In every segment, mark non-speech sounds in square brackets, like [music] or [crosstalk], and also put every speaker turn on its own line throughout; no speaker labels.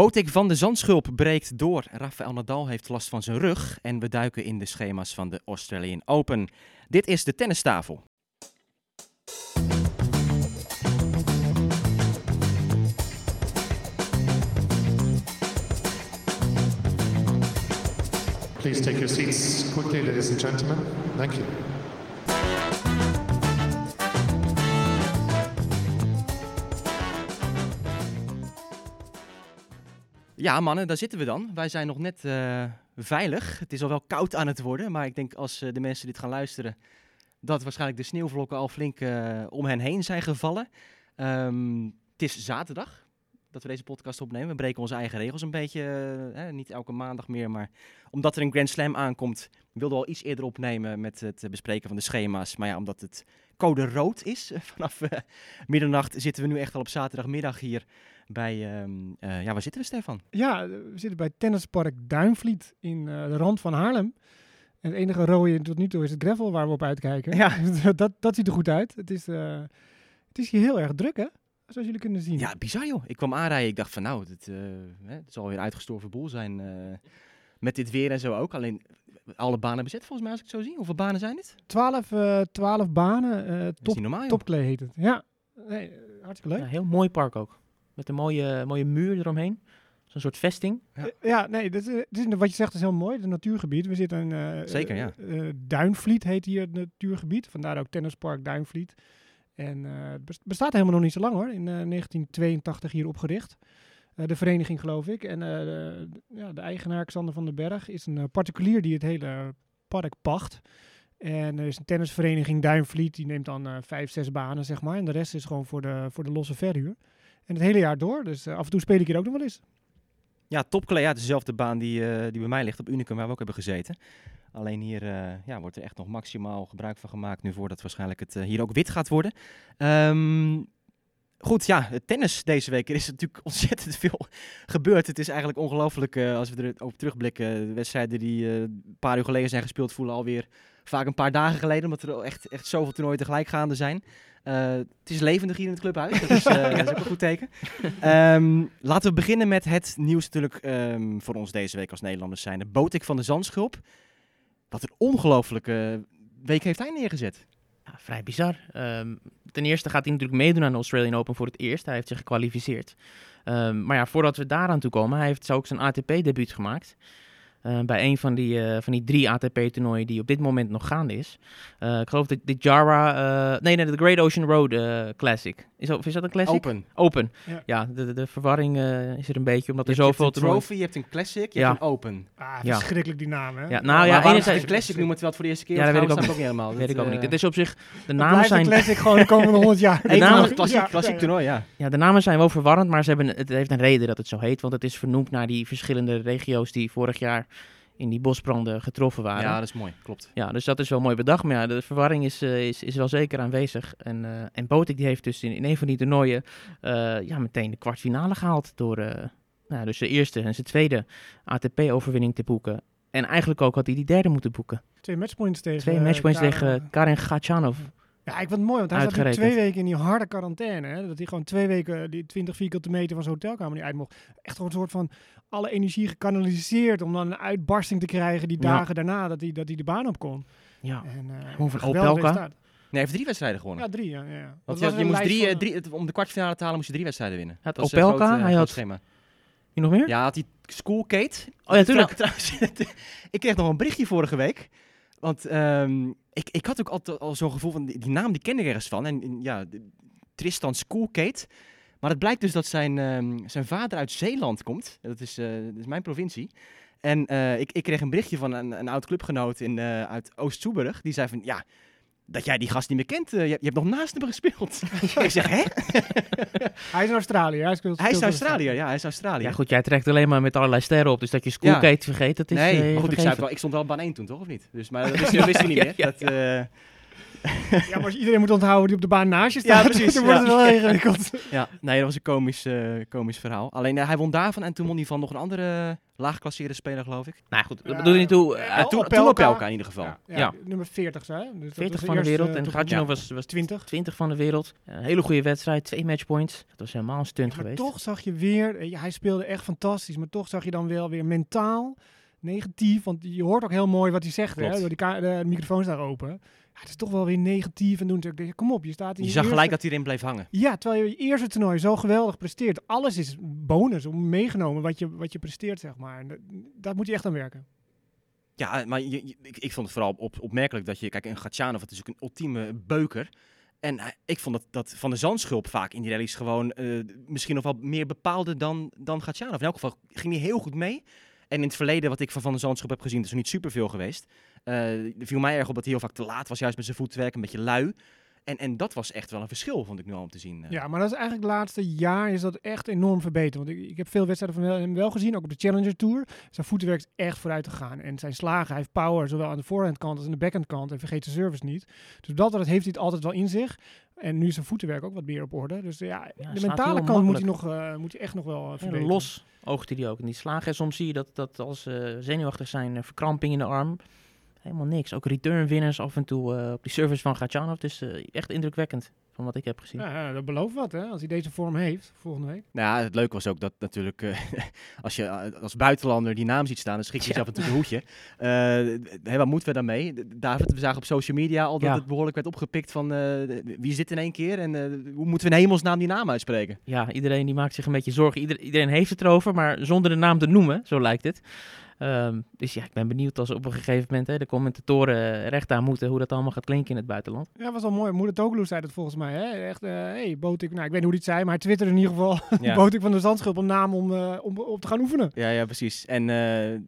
Botik van de Zandschulp breekt door. Rafael Nadal heeft last van zijn rug. En we duiken in de schema's van de Australian Open. Dit is de tennistafel.
Please take your seats quickly, ladies and gentlemen. Thank you.
Ja, mannen, daar zitten we dan. Wij zijn nog net uh, veilig. Het is al wel koud aan het worden, maar ik denk als uh, de mensen dit gaan luisteren, dat waarschijnlijk de sneeuwvlokken al flink uh, om hen heen zijn gevallen. Um, het is zaterdag dat we deze podcast opnemen. We breken onze eigen regels een beetje, eh, niet elke maandag meer, maar omdat er een Grand Slam aankomt, wilden we al iets eerder opnemen met het bespreken van de schema's. Maar ja, omdat het code rood is, [laughs] vanaf middernacht zitten we nu echt al op zaterdagmiddag hier bij, uh, ja, waar zitten we Stefan?
Ja, we zitten bij Tennispark Duinvliet in de rand van Haarlem. En het enige rode tot nu toe is het gravel waar we op uitkijken. Ja. [laughs] dat, dat ziet er goed uit. Het is, het is hier heel erg druk hè? zoals jullie kunnen zien.
Ja, bizar joh. Ik kwam aanrijden, ik dacht van nou, het, uh, het zal weer een uitgestorven boel zijn. Uh, met dit weer en zo ook. Alleen alle banen bezet volgens mij als ik het zo zie. Hoeveel banen zijn dit?
Twaalf, uh, twaalf banen. top, normaal, topklee heet het. Ja, nee, hartstikke leuk.
Ja, heel mooi park ook. Met een mooie, mooie muur eromheen. Zo'n soort vesting.
Ja, ja nee, dat, is, wat je zegt is heel mooi. Het natuurgebied. We zitten in
Zeker, ja.
Duinvliet heet hier het natuurgebied. Vandaar ook tennispark Duinvliet. En uh, het bestaat helemaal nog niet zo lang hoor. In uh, 1982 hier opgericht. Uh, de vereniging geloof ik. En de, ja, de eigenaar Xander van den Berg is een particulier die het hele park pacht. En er is een tennisvereniging Duinvliet, die neemt dan vijf, zes banen zeg maar. En de rest is gewoon voor de, voor de losse verhuur. En het hele jaar door. Dus af en toe speel ik hier ook nog wel eens.
Ja, Topklee, ja, dezelfde baan die, die bij mij ligt op Unicum, waar we ook hebben gezeten. Alleen hier uh, ja, wordt er echt nog maximaal gebruik van gemaakt nu voordat waarschijnlijk het hier ook wit gaat worden. Um, goed, ja, tennis deze week. Is natuurlijk [laughs] ontzettend veel gebeurd. Het is eigenlijk ongelooflijk als we erop terugblikken. De wedstrijden die een paar uur geleden zijn gespeeld voelen alweer vaak een paar dagen geleden. Omdat er echt, echt zoveel toernooien tegelijk gaande zijn. Het is levendig hier in het clubhuis. Dat is, [laughs] dat is ook een goed teken. Um, [laughs] laten we beginnen met het nieuws natuurlijk um, voor ons deze week als Nederlanders zijn. De Botik van de Zandschulp wat een ongelofelijke week heeft hij neergezet.
Ja, vrij bizar. Um, ten eerste gaat hij natuurlijk meedoen aan de Australian Open voor het eerst. Hij heeft zich gekwalificeerd. Um, maar ja, voordat we daaraan toe komen, hij heeft ook zijn ATP-debuut gemaakt. Uh, bij een van die, uh, van die drie ATP-toernooien die op dit moment nog gaande is. Uh, ik geloof dat de Jara... nee, nee, de Great Ocean Road Classic. Is dat, is dat een classic?
Open.
Open. Ja, ja de, de, verwarring is er een beetje, omdat
je
er zoveel...
Je hebt een trophy, je hebt een classic, je ja. hebt een open.
Ah, verschrikkelijk die naam, hè?
Ja, nou ja,
enerzijds... classic noemen het wel voor de eerste keer?
Ja, dat weet ik ook,
ook niet helemaal.
weet ik ook niet. Het is op zich... [laughs] De namen zijn...
classic gewoon de komende 100 jaar.
de namen, klassiek, klassiek toernooi, ja.
Ja, de namen zijn wel verwarrend, maar ze hebben, het heeft een reden dat het zo heet. Want het is vernoemd naar die verschillende regio's die vorig jaar in die bosbranden getroffen waren.
Ja, dat is mooi, klopt.
Ja, dus dat is wel mooi bedacht. Maar ja, de verwarring is, uh, is, is wel zeker aanwezig. En, uh, en Botik die heeft dus in, in een van die toernooien uh, ja, meteen de kwartfinale gehaald door nou, dus de eerste en zijn tweede ATP-overwinning te boeken. En eigenlijk ook had hij die derde moeten boeken.
Twee matchpoints tegen
Twee matchpoints tegen Karin Gatchanov.
Ja, ik vond het mooi, want hij zat twee weken in die harde quarantaine. Hè? Dat hij gewoon twee weken die 20 vierkante meter van zijn hotelkamer niet uit mocht. Echt gewoon een soort van alle energie gekanaliseerd om dan een uitbarsting te krijgen die dagen ja. daarna dat hij, dat hij de baan op kon.
Ja,
en, uh,
van Opelka.
Nee, hij heeft drie wedstrijden gewonnen.
Ja, drie, ja. ja.
Want je, je moest drie, van... drie, om de kwartfinale te halen moest je drie wedstrijden winnen.
Het Opelka, groot, uh, hij had...
schema.
Je nog meer?
Ja, had hij School Kate.
Oh ja, tuurlijk.
Trouwens, [laughs] ik kreeg nog een berichtje vorige week. Want um, ik, ik had ook altijd al zo'n gevoel van, die, naam die kende ik ergens van. En, ja, Tristan Schoolkate. Maar het blijkt dus dat zijn, um, zijn vader uit Zeeland komt. Dat is, uh, dat is mijn provincie. En uh, ik, ik kreeg een berichtje van een, een oud clubgenoot in, uh, uit Oost-Soeburg. Die zei van, ja, dat jij die gast niet meer kent. Uh, je, je, hebt nog naast hem gespeeld. [laughs] ik zeg, hè? [laughs]
hij is in Australië. Hij, speelt,
hij is Australië, ja, hij is Australië.
Ja goed, jij trekt alleen maar met allerlei sterren op. Dus dat je Schoolkate ja. vergeet, dat is
Nee,
uh,
maar goed, ik, zei wel, ik stond wel baan 1 toen, toch? Of niet? Dus, maar [laughs] dat wist, wist hij niet meer. Dat, uh,
Ja, maar als iedereen moet onthouden die op de baan naast je
Ja,
staat, [laughs]
precies,
dan wordt het
ja.
wel ingewikkeld. [laughs]
Ja, nee, dat was een komisch, eh, komisch verhaal. Alleen eh, hij won daarvan en toen won hij van nog een andere laagklasseerde speler, geloof ik.
Nou goed, dat
Ja,
bedoel je niet toe.
ja,
Ja,
Op-
toen,
elkaar.
in ieder geval.
Ja, ja,
Ja.
nummer 40, hè? Dus dat
40
was
van de wereld en
ja.
was, was
20.
20 van de wereld. Een hele goede wedstrijd, twee matchpoints. Dat was helemaal een stunt
Maar
geweest.
toch zag je weer, ja, hij speelde echt fantastisch, maar toch zag je dan wel weer mentaal negatief. Want je hoort ook heel mooi wat hij zegt, hè? Door die de, microfoon staat open. Het is toch wel weer negatief. En doen ik, kom op, je staat in
Je
je
zag
eerste-
gelijk dat hij erin bleef hangen.
Ja, terwijl je je eerste toernooi zo geweldig presteert. Alles is bonus om meegenomen wat je, wat je presteert, zeg maar. En dat, daar moet je echt aan werken.
Ja, maar je, je- ik, ik vond het vooral op, opmerkelijk dat je... Kijk, een Gatjanov, het is ook een ultieme beuker. En hij- ik vond dat, dat Van de Zandschulp vaak in die rallies gewoon eh, misschien nog wel meer bepaalde dan, dan Gatjanov. In elk geval ging hij heel goed mee. En in het verleden, wat ik van Van de Zandschulp heb gezien, is er niet superveel geweest. Eh viel mij erg op dat hij heel vaak te laat was, juist met zijn voetwerk, een beetje lui. En, en dat was echt wel een verschil, vond ik nu al om te zien. eh.
Ja, maar dat is eigenlijk het laatste jaar is dat echt enorm verbeterd. Want ik, ik heb veel wedstrijden van hem wel gezien, ook op de Challenger Tour. Zijn voetenwerk is echt vooruit te gaan. En zijn slagen, hij heeft power, zowel aan de voorhandkant als aan de backhandkant. En vergeet de service niet. Dus dat, dat heeft hij het altijd wel in zich. En nu is zijn voetenwerk ook wat meer op orde. Dus ja,
Ja,
de mentale kant moet hij, nog, eh, moet hij echt nog wel eh,
Ja,
verbeteren.
los oogde hij ook. En die slagen, en soms zie je dat, dat als ze zenuwachtig zijn, eh, verkramping in de arm. Helemaal niks. Ook return winners af en toe eh, op die service van Gatjanov. Dus eh, echt indrukwekkend van wat ik heb gezien.
Ja, ja, dat belooft wat, hè? Als hij deze vorm heeft volgende week.
Nou ja, het leuke was ook dat natuurlijk, eh, [laughs] als je als buitenlander die naam ziet staan, dan schrik je
Ja.
jezelf natuurlijk een hoedje. Eh, hé, wat moeten we daarmee? David, we zagen op social media al dat
Ja.
het behoorlijk werd opgepikt van eh, wie zit in één keer en eh, hoe moeten we in hemelsnaam die naam uitspreken?
Ja, iedereen die maakt zich een beetje zorgen. Ieder- iedereen heeft het erover, maar zonder de naam te noemen, zo lijkt het. Ehm, dus ja, ik ben benieuwd als op een gegeven moment hè, de commentatoren eh, recht aan moeten hoe dat allemaal gaat klinken in het buitenland.
Ja, was wel mooi. Moeder Toglu zei dat volgens mij. Hè? Echt, eh hey, Botik. Nou, ik weet niet hoe hij het zei, maar hij twitterde in ieder geval. [laughs]
Ja.
Botik van de Zandschulp een naam om, eh, om op te gaan oefenen.
Ja, ja, precies. En eh,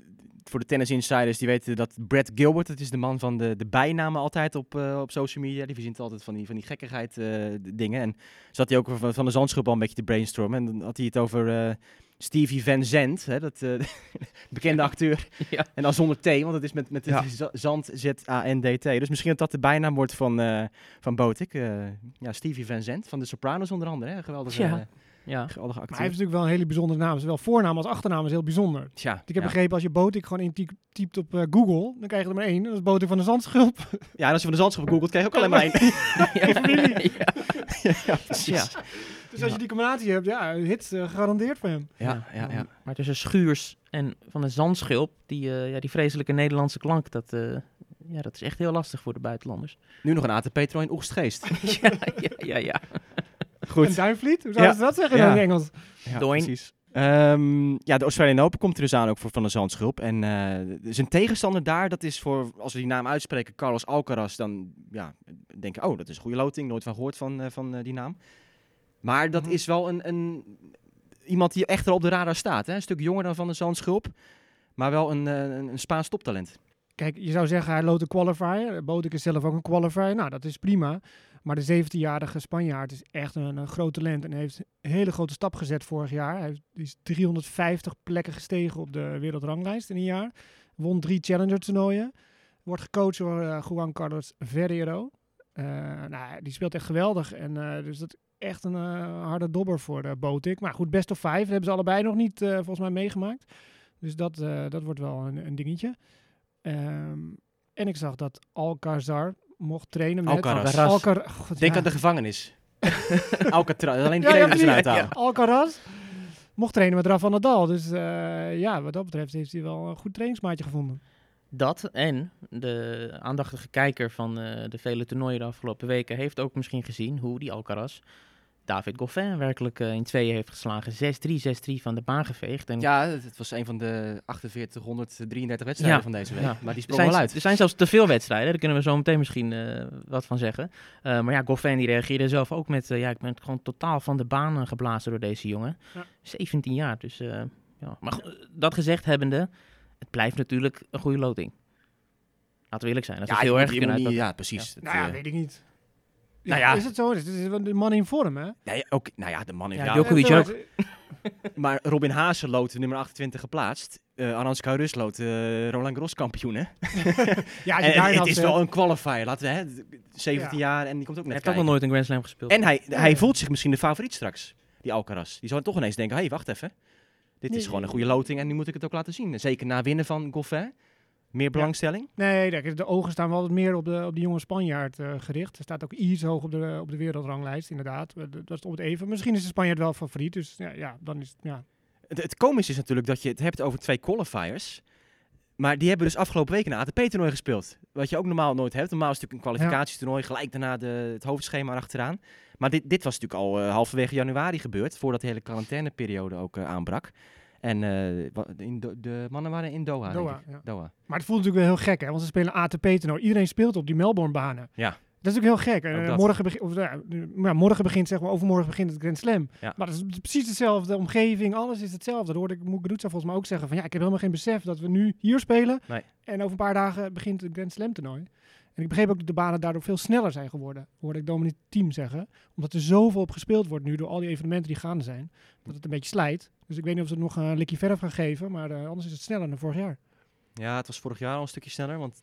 voor de tennis insiders, die weten dat Brad Gilbert, dat is de man van de, de bijnamen altijd op, eh, op social media. Die verzint altijd van die, van die gekkigheid eh, dingen. En zat hij ook van, van de Zandschulp al een beetje te brainstormen. En dan had hij het over eh, Stevie Van Zandt, hè, dat eh, [laughs] bekende acteur. [laughs]
Ja.
En dan zonder T, want het is met, met
Ja.
Z- Zand, Z-A-N-D-T. Dus misschien dat dat de bijnaam wordt van, eh van Botik. Eh, ja, Stevie Van Zandt, van de Sopranos onder andere. Hè? Geweldige,
Ja. Ja,
geweldige
Maar
acteur.
hij heeft natuurlijk wel een hele bijzondere naam. Zowel voornaam als achternaam is heel bijzonder.
Tja,
Ik heb
ja.
begrepen, als je Botik gewoon intypt op eh, Google, dan krijg je er maar één. Dat is Botik van de Zandschulp.
Ja, en als je van de Zandschulp googelt, krijg je ook [laughs] alleen maar één.
ja. ja.
ja, precies.
Ja.
Dus als je die combinatie hebt, ja, hits eh, gegarandeerd voor hem.
Ja, ja, ja.
Maar tussen Schuurs en Van de Zandschulp, die, eh, ja, die vreselijke Nederlandse klank, dat, eh, ja, dat is echt heel lastig voor de buitenlanders.
Nu nog een ATP-trouw in Oegstgeest. [laughs]
ja, ja, ja, ja.
En Duinvliet, hoe zou
Ja.
ze dat zeggen
Ja.
in Engels?
Ja, precies. Ehm, ja, de Australian Open komt er dus aan ook voor Van der Zandschulp. En eh, zijn tegenstander daar, dat is voor, als we die naam uitspreken, Carlos Alcaraz. Dan ja, denken, oh, dat is een goede loting. Nooit van gehoord van, eh, van eh, die naam. Maar dat
Mhm.
is wel een, een, iemand die echt er op de radar staat. Hè? Een stuk jonger dan Van der Zandschulp. Maar wel een, eh, een, een Spaans toptalent.
Kijk, je zou zeggen hij loopt een qualifier. Botik is zelf ook een qualifier. Nou, dat is prima. Maar de 17-jarige Spanjaard is echt een, een groot talent. En heeft een hele grote stap gezet vorig jaar. Hij is 350 plekken gestegen op de wereldranglijst in een jaar. Won drie Challenger toernooien. Wordt gecoacht door eh, Juan Carlos Ferrero. Eh, nou, die speelt echt geweldig. En dus dat echt een eh, harde dobber voor de Botik. Maar goed, best of five. Dat hebben ze allebei nog niet eh, volgens mij meegemaakt. Dus dat, eh, dat wordt wel een, een dingetje. Ehm, en ik zag dat Alcazar mocht trainen met...
Alcaraz.
Alcar- God,
Denk
ja.
aan de gevangenis. [laughs] Alcatraz, alleen die
Ja, ja,
trainers eruit
precies.
halen.
Alcaraz mocht trainen met Rafa Nadal. Dus eh, ja, wat dat betreft heeft hij wel een goed trainingsmaatje gevonden.
Dat en de aandachtige kijker van eh, de vele toernooien de afgelopen weken heeft ook misschien gezien hoe die Alcaraz David Goffin werkelijk eh, in tweeën heeft geslagen. 6-3, 6-3 van de baan geveegd. En
Ja, het was een van de 4833 wedstrijden
Ja,
van deze week.
ja.
Maar die
er
sprong
zijn,
wel uit.
er zijn zelfs te veel wedstrijden, daar kunnen we zo meteen misschien eh, wat van zeggen. Eh, maar ja, Goffin die reageerde zelf ook met, ja, ik ben gewoon totaal van de baan geblazen door deze jongen.
Ja.
17 jaar, dus eh, ja. Maar dat gezegd hebbende, het blijft natuurlijk een goede loting. Laten we eerlijk zijn, dat is
ja,
heel erg kunnen
ja, precies.
Nou ja, weet ik niet.
Nou
Ja. Is het zo? Dit is wel de man in vorm, hè?
nee, ook, nou ja, de man heeft
Ja,
ja,
ook. [laughs]
Maar Robin Haase loopt nummer 28 geplaatst. Eh, eh Aranska Rusloot, eh, Roland Gros kampioen, hè? [laughs]
Ja,
En, het
had,
is
eh,
wel een qualifier, laten we, hè? 17
Ja.
jaar en die komt ook
Hij
net
heeft ook nog nooit een Grand Slam gespeeld.
En hij,
Ja,
hij voelt zich misschien de favoriet straks, die Alcaraz. Die zal toch ineens denken, hé, hey, wacht even. Dit is gewoon een goede loting en nu moet ik het ook laten zien. Zeker na winnen van Goffin. Meer belangstelling.
Nee, de, de ogen staan wel wat meer op de, op die jonge Spanjaard eh, gericht. Er staat ook iets hoog op de, op de wereldranglijst, inderdaad. Eh, Dat is op het even. Misschien is de Spanjaard wel favoriet. Dus ja, ja dan is het, ja.
Het, het komische is natuurlijk dat je het hebt over twee qualifiers. Maar die hebben dus afgelopen week een ATP-toernooi gespeeld. Wat je ook normaal nooit hebt. Normaal is het natuurlijk een kwalificatietoernooi, gelijk daarna de, het hoofdschema erachteraan. Maar dit, dit was natuurlijk al eh, halverwege januari gebeurd, voordat de hele quarantaineperiode ook aanbrak. En eh, in de mannen waren in Doha. denk
Doha,
ik.
ja.
Doha.
Maar het voelt natuurlijk wel heel gek, hè? Want ze spelen ATP-toernooi. Iedereen speelt op die Melbourne-banen.
Ja.
Dat is natuurlijk heel gek. Eh, morgen, begin, of, morgen begint, zeg maar, overmorgen begint het Grand Slam.
Ja.
Maar dat is precies hetzelfde. De omgeving, alles is hetzelfde. Dat hoorde ik Muguruza volgens mij ook zeggen. Van ja, ik heb helemaal geen besef dat we nu hier spelen.
Nee.
En over een paar dagen begint het Grand Slam toernooi. En ik begreep ook dat de banen daardoor veel sneller zijn geworden. Hoorde ik Dominic Team zeggen. Omdat er zoveel op gespeeld wordt nu door al die evenementen die gaande zijn. Dat het een beetje slijt. Dus ik weet niet of ze het nog een likje verf gaan geven. Maar eh, anders is het sneller dan vorig jaar.
Ja, het was vorig jaar al een stukje sneller. Want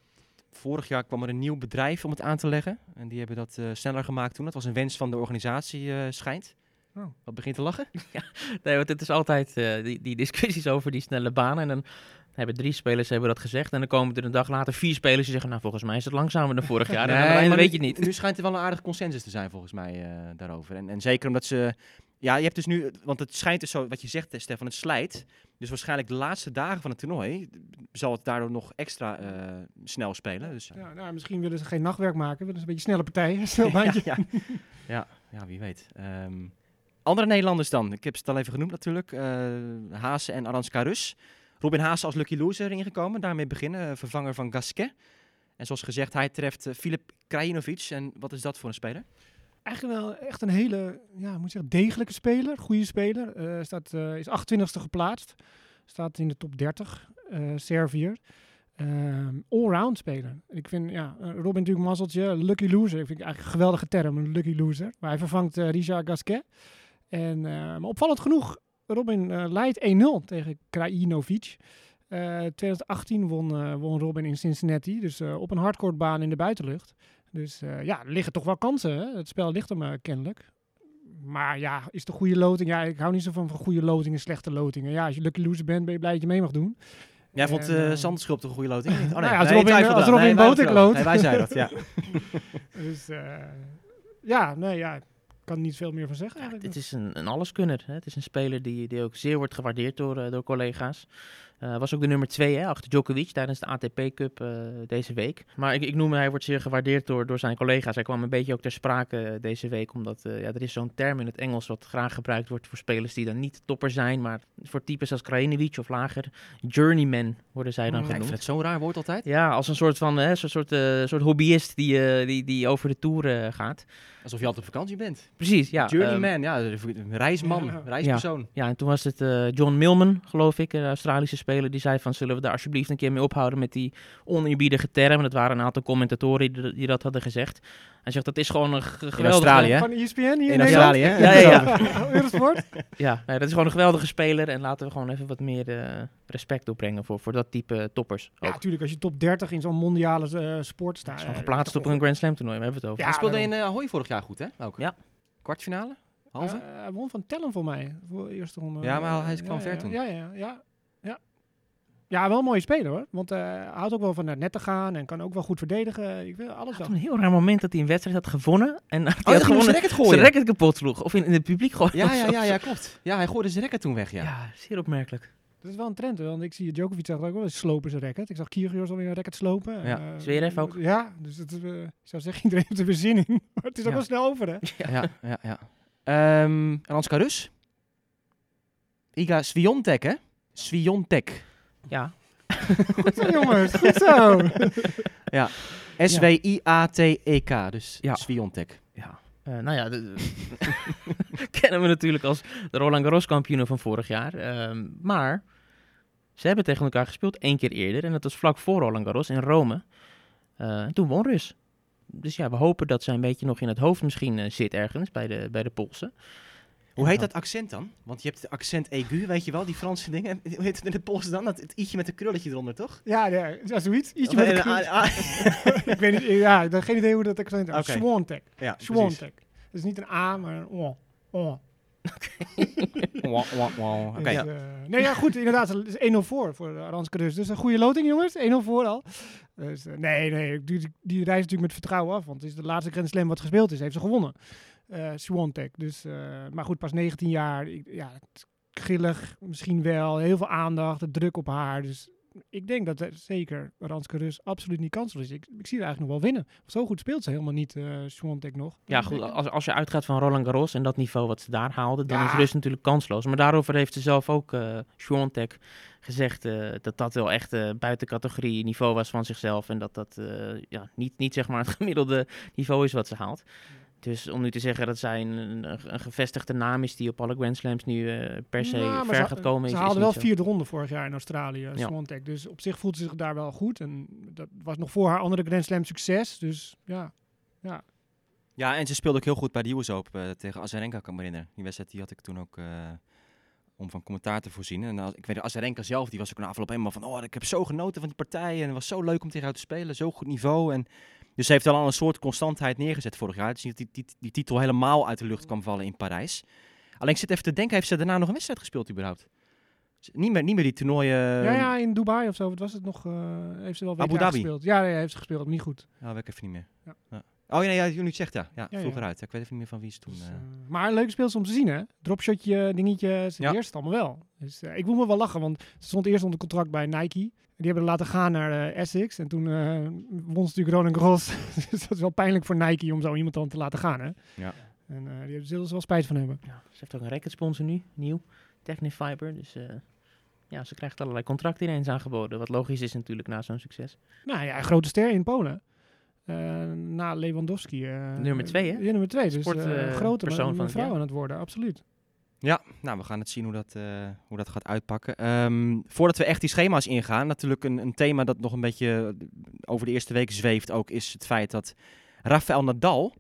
vorig jaar kwam er een nieuw bedrijf om het aan te leggen. En die hebben dat eh, sneller gemaakt toen. Dat was een wens van de organisatie, eh, schijnt.
Oh.
Wat begint te lachen? [laughs]
Nee, want het is altijd eh, die, die discussies over die snelle banen. En dan hebben drie spelers hebben dat gezegd. En dan komen er een dag later vier spelers die zeggen... nou, volgens mij is het langzamer dan vorig jaar. en [laughs] einde
maar
weet je het niet.
Nu schijnt er wel een aardige consensus te zijn volgens mij eh, daarover. En, en zeker omdat ze... Ja, je hebt dus nu... Want het schijnt dus zo, wat je zegt eh, Stefan, het slijt. Dus waarschijnlijk de laatste dagen van het toernooi zal het daardoor nog extra eh, snel spelen. Dus,
Ja, nou, misschien willen ze geen nachtwerk maken. Willen ze een beetje snelle partijen. [laughs] Snel
ja, ja, ja, ja, wie weet. Ehm, andere Nederlanders dan. Ik heb ze het al even genoemd natuurlijk. Eh Haase en Aranska Rus. Robin Haase als lucky loser ingekomen. Daarmee beginnen. eh, vervanger van Gasquet. En zoals gezegd, hij treft eh, Filip Krajinovic. En wat is dat voor een speler?
Eigenlijk wel echt een hele, ja, moet zeggen, degelijke speler. Goede speler. Eh, staat, is 28e geplaatst. Staat in de top 30. eh Servier. Ehm, allround speler. Ik vind, ja, Robin natuurlijk mazzeltje. Lucky loser. Ik vind eigenlijk een geweldige term, een lucky loser. Maar hij vervangt eh Richard Gasquet. En, maar opvallend genoeg, Robin eh, leidt 1-0 tegen Krajinovic. Eh 2018 won, eh, won Robin in Cincinnati. Dus eh, op een hardcourtbaan in de buitenlucht. Dus eh, ja, er liggen toch wel kansen. Hè? Het spel ligt hem eh, kennelijk. Maar ja, is de goede loting? Ja, ik hou niet zo van, van goede lotingen, slechte lotingen. Ja, als je lucky loser bent, ben je blij dat je mee mag doen.
Jij vond
En,
eh
eh,
Zandschulp toch een goede loting? Oh, nee,
Nou ja, als
nee,
Robin- als. Robin
Nee, wij. Nee, zeiden dat, ja. [laughs] [laughs]
Dus eh, ja, nee, ja, kan er niet veel meer van zeggen
Ja, dit is een, een alleskunner. Hè. Het is een speler die, die ook zeer wordt gewaardeerd door, eh, door collega's. Eh, was ook de nummer twee hè, achter Djokovic tijdens de ATP Cup eh, deze week. Maar ik, ik noem hem, hij wordt zeer gewaardeerd door, door zijn collega's. Hij kwam een beetje ook ter sprake deze week, omdat ja, er is zo'n term in het Engels wat graag gebruikt wordt voor spelers die dan niet topper zijn, maar voor types als Krajinovic of lager, journeyman worden zij dan
Mm,
ik
genoemd.
vind het zo'n raar woord altijd.
Ja, als een soort van hè, zo'n soort, soort hobbyist die, die, die over de tour eh, gaat.
Alsof je altijd op vakantie bent.
Precies, ja.
Journeyman, ja, een reisman,
Ja.
reispersoon.
Ja, en toen was het eh, John Millman, geloof ik, een Australische speler, die zei van zullen we daar alsjeblieft een keer mee ophouden met die oneerbiedige term. Dat waren een aantal commentatoren die, die dat hadden gezegd. Hij zegt dat is gewoon een ge- geweldige...
Australië?
Van ESPN hier in?
Australië, hè?
Ja, ja, ja. [laughs]
Eurosport? [laughs]
Ja, nee, dat is gewoon een geweldige speler en laten we gewoon even wat meer eh, respect opbrengen voor, voor dat type toppers.
Ja, natuurlijk. Als je top 30 in zo'n mondiale eh, sport staat.
Hij is gewoon
eh,
geplaatst op een Grand Slam toernooi, we hebben het over.
Ja,
Hij speelde in eh Ahoy vorig jaar goed, hè? Ook.
Ja.
Kwartfinale? Halve?
Eh, hij won van Tellen voor mij. Voor de eerste ronde.
Ja, maar hij
Eh,
kwam
ja,
ver
ja,
toen.
Ja, ja. Ja, ja wel een mooie speler hoor. Want eh, hij houdt ook wel van naar net te gaan en kan ook wel goed verdedigen. Ik wil alles wel.
had een heel raar moment dat hij een wedstrijd had gewonnen en hij
Oh,
had gewonnen
zijn racket
zijn
gooien.
racket kapot sloeg. Of in, in het publiek gooien.
Ja, [laughs] ja, ja, ja, klopt. Ja, hij gooide zijn racket toen weg, ja.
Ja, zeer opmerkelijk.
Dat is wel een trend, hè, want ik zie Djokovic zag ook wel eens slopen zijn racket. Ik zag Kyrgios alweer een racket slopen.
Ja.
Eh,
Zverev ook.
Ja, dus het, is, eh, ik zou zeggen, [laughs] iedereen heeft er weer zin in. Maar het is ook
Ja.
wel snel over, hè? [laughs]
Ja, ja, ja. Ehm Ranska Rus. Iga Sviontek, hè? Sviontek.
Ja,
Goed zo, jongens. Goed zo. [laughs]
S-W-I-A-T-E-K. Dus
Ja.
Sviontek.
Ja, eh, nou ja, de- [laughs] kennen we natuurlijk als de Roland Garros kampioenen van vorig jaar. Ehm, maar ze hebben tegen elkaar gespeeld één keer eerder. En dat was vlak voor Roland Garros in Rome. Eh, en toen won Rus. Dus ja, we hopen dat zij een beetje nog in het hoofd misschien eh, zit ergens bij de, bij de Polsen.
Hoe heet dat accent dan? Want je hebt het accent aigu, weet je wel, die Franse dingen. [laughs] Hoe heet het in het Pools dan? Dat, het i'tje met een krulletje eronder, toch?
Ja, ja, ja zoiets. Ietsje
Of-
met een krul-
ah, [laughs]
ik weet niet, ja, ik heb geen idee hoe dat accent is.
Oké.
Swantek.
ja, precies.
Swantek. Dat is niet een A, maar een O. O.
Wauw, wauw, wauw. Oké, [laughs]
Dus,
ja.
eh, nee, ja, goed, inderdaad. Het is 1-0 voor voor uh, Ranske dus. Dus een goede loting, jongens. 1-0 voor al. Dus, eh, nee, nee, die, die reist natuurlijk met vertrouwen af. Want het is de laatste Grand Slam wat gespeeld is. Heeft ze gewonnen. Eh Swantek. Dus, eh, maar goed, pas 19 jaar. Ik, ja, grillig misschien wel. Heel veel aandacht. De druk op haar. Dus ik denk dat er zeker Ranske Rus absoluut niet kansloos is. Ik, ik zie haar eigenlijk nog wel winnen. Zo goed speelt ze helemaal niet, eh Swantek nog.
Ja, goed, als, als je uitgaat van Roland Garros en dat niveau wat ze daar haalde, dan
Ja.
is Rus natuurlijk kansloos. Maar daarover heeft ze zelf ook, eh Swiatek, gezegd eh, dat dat wel echt eh, buiten categorie niveau was van zichzelf. En dat dat eh, ja, niet, niet zeg maar het gemiddelde niveau is wat ze haalt. Dus om nu te zeggen dat zij een, een, een gevestigde naam is die op alle Grand Slams nu eh, per se
Nou,
ver
ze-
gaat komen,
Ze
is, is
haalde
niet
wel
zo.
vierde ronde vorig jaar in Australië,
Ja.
Swantek. Dus op zich voelt ze zich daar wel goed. En dat was nog voor haar andere Grand Slam succes. Dus ja,
Ja, en ze speelde ook heel goed bij de US Open eh, tegen Azarenka, kan ik me herinneren. Die wedstrijd die had ik toen ook eh, om van commentaar te voorzien. En als, ik weet, Azarenka zelf, die was ook na afloop helemaal van... Oh, ik heb zo genoten van die partij en het was zo leuk om tegen haar te spelen. Zo goed niveau. En, dus ze heeft al een soort constantheid neergezet vorig jaar. Het is niet dat die, die, die titel helemaal uit de lucht kwam vallen in Parijs. Alleen ik zit even te denken, heeft ze daarna nog een wedstrijd gespeeld überhaupt? Niet meer, niet meer die toernooien...
ja, ja, in Dubai of zo. Wat was het nog? eh, heeft ze wel WK
Abu Dhabi.
gespeeld. Ja, ja, heeft ze gespeeld. maar Niet goed.
Nou, weet ik even niet meer.
Ja.
Ja. Oh ja, ja, je nu zegt, ja. Ja,
Ja,
vroeger
ja.
uit. Ik weet even niet meer van wie ze toen...
Dus,
eh,
eh, maar een leuke speelster om te zien, hè? Dropshotje, dingetje. Ze
Ja.
eerst allemaal wel. Dus ik moet me wel lachen, want ze stond eerst onder contract bij Nike. En die hebben laten gaan naar eh, Essex. En toen eh, won ze natuurlijk Roland Garros. [laughs] dus dat is wel pijnlijk voor Nike om zo iemand dan te laten gaan, hè?
Ja.
En eh, die zullen ze wel spijt van hebben.
Ja, ze heeft ook een racketsponsor nu, nieuw, Technifiber. Dus eh, ja, ze krijgt allerlei contracten ineens aangeboden. Wat logisch is natuurlijk na zo'n succes.
Nou ja, een grote ster in Polen. Eh, na Lewandowski. eh,
Nummer twee, hè?
Ja, nummer twee. Dus
Sport,
eh
eh,
grote
persoon van het
vrouw aan het worden, absoluut.
Ja, nou, we gaan het zien hoe dat, eh, hoe dat gaat uitpakken. Ehm, voordat we echt die schema's ingaan, natuurlijk een, een thema dat nog een beetje eh, over de eerste week zweeft ook, is het feit dat Rafael Nadal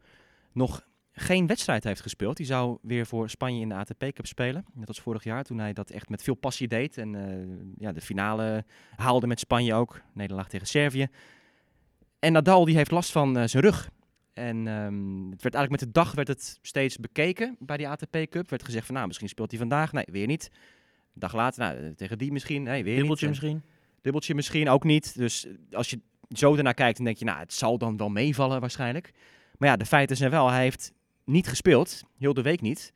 nog geen wedstrijd heeft gespeeld. Die zou weer voor Spanje in de ATP Cup spelen. Net als vorig jaar, toen hij dat echt met veel passie deed. En eh, ja, de finale haalde met Spanje ook. Nederlaag tegen Servië. En Nadal die heeft last van zijn rug. En ehm, het werd eigenlijk met de dag werd het steeds bekeken bij die ATP Cup. Werd gezegd van nou, misschien speelt hij vandaag. Nee, weer niet. Een dag later, nou, tegen die misschien. Nee, weer
Dubbeltje
niet.
Misschien.
Dubbeltje misschien ook niet. Dus eh, als je zo ernaar kijkt, dan denk je, nou, het zal dan wel meevallen waarschijnlijk. Maar ja, de feiten zijn wel, hij heeft niet gespeeld. Heel de week niet.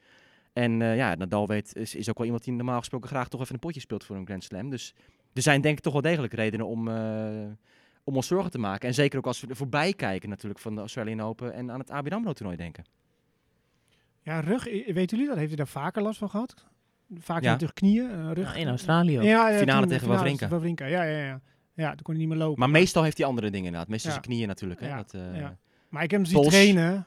En eh, ja, Nadal weet, is, is ook wel iemand die normaal gesproken graag toch even een potje speelt voor een Grand Slam. Dus er zijn denk ik toch wel degelijk redenen om, eh, om ons zorgen te maken. En zeker ook als we er voorbij kijken natuurlijk van de Australian Open en aan het ABN AMRO toernooi denken.
Ja, rug, weten jullie dat? Heeft hij daar vaker last van gehad? Vaak
Ja.
natuurlijk knieën, eh, rug.
Ja, in Australië ook.
Ja, ja,
Finale
toen-
tegen Wawrinka.
Wawrinka, ja, ja, ja. Ja, toen kon hij niet meer lopen.
Maar meestal heeft hij andere dingen inderdaad. Meestal
Ja.
zijn knieën natuurlijk. Hè?
Ja,
Dat, eh,
ja. Maar ik heb hem zien
Pols.
trainen.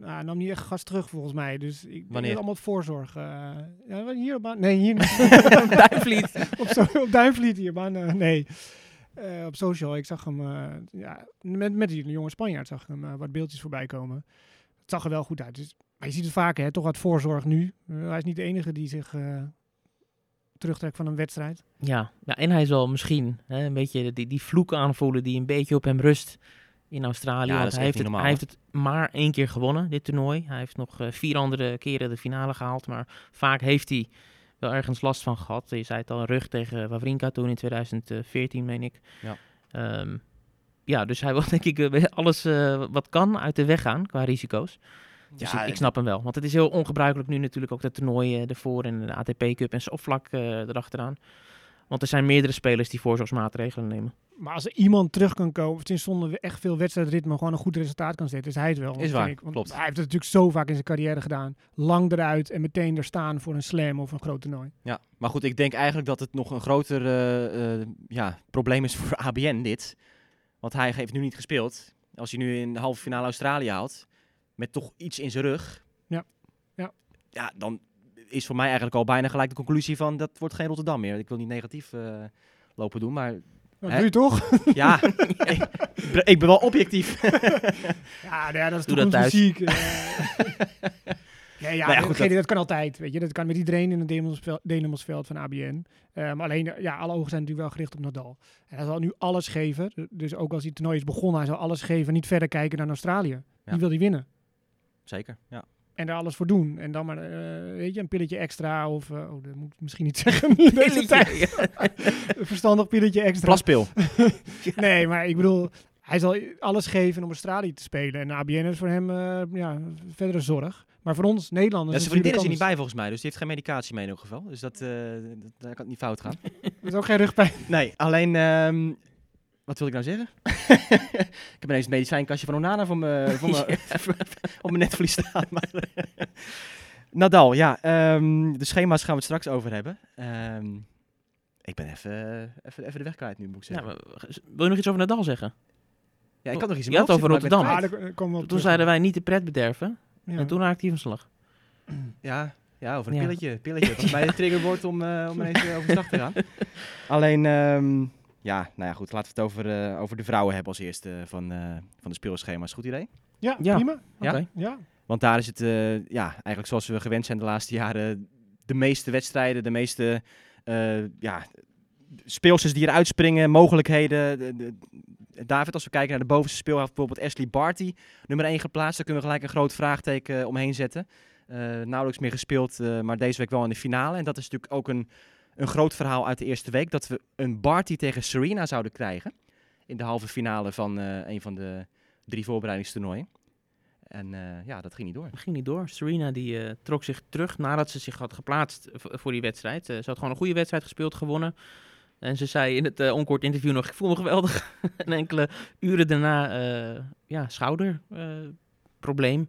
Nou, hij nam niet echt gas terug volgens mij. Dus ik
Wanneer?
allemaal voorzorg. eh ja, hier op baan. Nee, hier [laughs]
Duinvliet. [laughs]
op, zo, op Duinvliet hier eh, nee. Eh, op social. Ik zag hem. eh, ja, met, met die jonge Spanjaard zag ik hem eh, wat beeldjes voorbij komen. Het zag er wel goed uit. Dus, maar je ziet het vaker, hè, toch wat voorzorg nu. Hij is niet de enige die zich eh, terugtrekt van een wedstrijd.
Ja, ja, en hij zal misschien hè, een beetje die, die vloek aanvoelen die een beetje op hem rust in Australië.
Ja, dat
want
is
hij heeft, het, hij heeft het maar één keer gewonnen, dit toernooi. Hij heeft nog vier andere keren de finale gehaald, maar vaak heeft hij wel ergens last van gehad. Je zei het al, rug tegen Wawrinka toen in 2014, meen ik.
Ja.
Ehm, ja, dus hij wil denk ik eh, [laughs] alles eh, wat kan uit de weg gaan qua risico's. Dus
Ja,
ik, ik snap hem wel. Want het is heel ongebruikelijk nu natuurlijk ook dat toernooi eh, ervoor en de ATP Cup en eh erachteraan. Want er zijn meerdere spelers die voorzorgsmaatregelen nemen.
Maar als er iemand terug kan komen, of sinds zonder echt veel wedstrijdritme gewoon een goed resultaat kan zetten, is hij het wel.
Is waar,
ik. Want
klopt.
Hij heeft het natuurlijk zo vaak in zijn carrière gedaan. Lang eruit en meteen er staan voor een slam of een groot toernooi.
Ja, maar goed, ik denk eigenlijk dat het nog een groter eh, eh, ja, probleem is [laughs] voor ABN dit. Want hij heeft nu niet gespeeld. Als hij nu in de halve finale Australië haalt, met toch iets in zijn rug.
Ja. Ja.
Ja, dan is voor mij eigenlijk al bijna gelijk de conclusie van dat wordt geen Rotterdam meer. Ik wil niet negatief eh, lopen doen, maar
Dat doe je toch? [laughs]
ja, [laughs] ik, ben- ik ben wel objectief. [laughs]
ja, nou ja, dat is
Doe
toch
dat thuis.
muziek. eh. Ja, ja,
ja,
dat,
goed,
geen-
dat-
dat kan altijd. Weet je, dat kan met iedereen in het Denemersveld van ABN. Eh, maar alleen, eh, ja, alle ogen zijn natuurlijk wel gericht op Nadal. En hij zal nu alles geven. Dus ook als hij het toernooi is begonnen, hij zal alles geven. Niet verder kijken naar Australië.
Ja.
Die wil hij winnen.
Zeker, ja.
En daar alles voor doen. En dan maar, eh, weet je, een pilletje extra. Of, eh, oh, dat moet ik misschien niet [laughs] zeggen. deze tijd. [laughs] Een verstandig pilletje extra.
Plaspil. [laughs]
Nee, maar ik bedoel, hij zal alles geven om Australië te spelen. En ABN is voor hem eh, ja, verdere zorg. Maar voor ons, Nederlanders...
Ja,
is
zijn vriendin is er niet bij volgens mij, dus die heeft geen medicatie mee in elk geval. Dus dat, eh, dat, daar kan het niet fout gaan.
Er is ook geen rugpijn.
Nee, alleen... ehm, wat wil ik nou zeggen? [laughs] ik heb ineens het medicijnkastje van Onana voor mijn, voor mijn, [laughs] [laughs] op mijn netvlies staan. Maar, Nadal, ja. ehm, de schema's gaan we het straks over hebben. Ehm, ik ben even, even, even de weg kwijt nu, moet ik
Ja,
zeggen.
maar, wil je nog iets over Nadal zeggen?
Ja, ik had nog iets in
Je had over Rotterdam.
het
Ah, daar komen we op
Toen
terug.
zeiden wij niet de pret bederven.
Ja.
En toen raakte hij van slag. [clears throat]
Ja, ja, over een
Ja.
pilletje. pilletje. Mij de triggerwoord om, eh, om ineens eh, over de slag te gaan. Alleen, ehm, ja, nou ja, goed. Laten we het over, eh, over de vrouwen hebben als eerste van, eh, van de speelschema's. Goed idee?
Ja,
Ja.
prima.
Ja?
Oké.
Ja.
Want daar is het, eh, ja, eigenlijk zoals we gewend zijn de laatste jaren, de meeste wedstrijden, de meeste eh ja, speelsters die eruit springen, mogelijkheden. De, de- David, als we kijken naar de bovenste speelhelft, bijvoorbeeld Ashley Barty, nummer 1 geplaatst, daar kunnen we gelijk een groot vraagteken omheen zetten. Eh, nauwelijks meer gespeeld, eh, maar deze week wel in de finale. En dat is natuurlijk ook een, een groot verhaal uit de eerste week, dat we een Barty tegen Serena zouden krijgen in de halve finale van eh, een van de drie voorbereidingstoernooien. En eh, ja, dat ging niet door.
Dat ging niet door. Serena die eh, trok zich terug nadat ze zich had geplaatst voor die wedstrijd. Ze had gewoon een goede wedstrijd gespeeld, gewonnen. En ze zei in het onkort interview nog, ik voel me geweldig. [laughs] en enkele uren daarna, ja, schouderprobleem.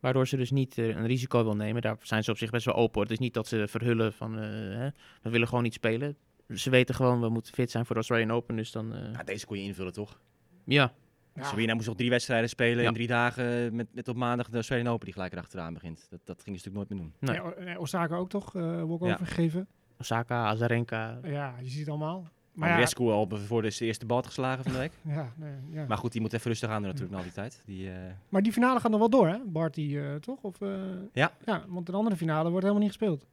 Waardoor ze dus niet eh, een risico wil nemen. Daar zijn ze op zich best wel open. Het is niet dat ze verhullen van, eh, hè, we willen gewoon niet spelen. Ze weten gewoon, we moeten fit zijn voor de Australian Open. Dus dan, eh,
Ja, deze kon je invullen, toch?
ja.
Ja.
Serena moest nog drie wedstrijden spelen
Ja.
in drie dagen met, met op maandag de Australian Open die gelijk erachteraan begint. Dat, dat ging ze natuurlijk nooit meer doen.
Nee.
Osaka ook toch? eh walkover
Ja.
gegeven.
Osaka, Azarenka.
Ja, je ziet het allemaal.
Maar
Maar ja,
al voor de eerste bal geslagen van de week. [laughs]
ja, nee, ja.
Maar goed, die moet even rustig aan doen natuurlijk na al die tijd. Die, eh,
Maar die finale gaat nog wel door, hè? Barty, eh, toch? Of, eh,
Ja.
Ja, want een andere finale wordt helemaal niet gespeeld.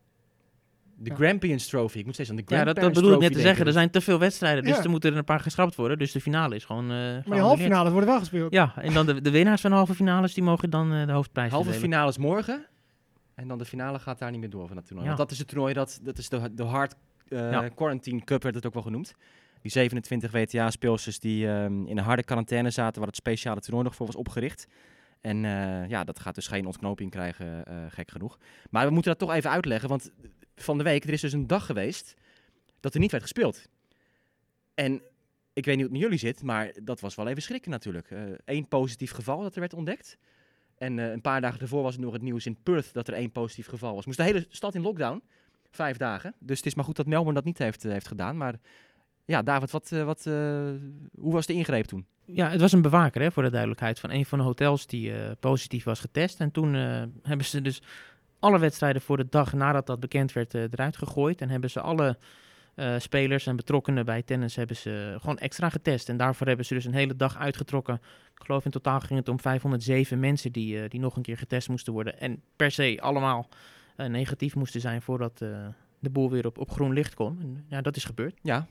de
Ja.
Grampians Trophy. Ik moet steeds aan de
Ja, dat, bedoel ik net te zeggen. Er zijn te veel wedstrijden, dus
Ja.
er moeten er een paar geschrapt worden. Dus de finale is gewoon. eh
Maar die
geannuleerd.
halve finales worden wel gespeeld.
Ja, en dan de, de winnaars van de halve finales die mogen dan de hoofdprijs
Halve
verdelen.
finale is morgen. En dan de finale gaat daar niet meer door van dat toernooi.
Ja.
Want dat is het toernooi, dat, dat is de, de Hard eh,
Ja.
Quarantine Cup werd het ook wel genoemd. Die 27 WTA-speelsters die ehm, in een harde quarantaine zaten, waar het speciale toernooi nog voor was opgericht. En eh, ja, dat gaat dus geen ontknoping krijgen, eh, gek genoeg. Maar we moeten dat toch even uitleggen, want van de week, er is dus een dag geweest dat er niet werd gespeeld. En ik weet niet hoe het met jullie zit, maar dat was wel even schrikken natuurlijk. Eén positief geval dat er werd ontdekt. En een paar dagen ervoor was het nog het nieuws in Perth dat er één positief geval was. Moest de hele stad in lockdown. Vijf dagen. Dus het is maar goed dat Melbourne dat niet heeft, eh, heeft gedaan. Maar ja, David, wat, eh, wat, eh, hoe was de ingreep toen?
Ja, het was een bewaker, hè, voor de duidelijkheid, van een van de hotels die eh, positief was getest. En toen eh, hebben ze dus alle wedstrijden voor de dag nadat dat bekend werd eruit gegooid. En hebben ze alle eh, spelers en betrokkenen bij tennis hebben ze gewoon extra getest. En daarvoor hebben ze dus een hele dag uitgetrokken. Ik geloof in totaal ging het om 507 mensen die, die nog een keer getest moesten worden. En per se allemaal negatief moesten zijn voordat eh, de boel weer op, op groen licht kon. En, ja, dat is gebeurd.
Ja,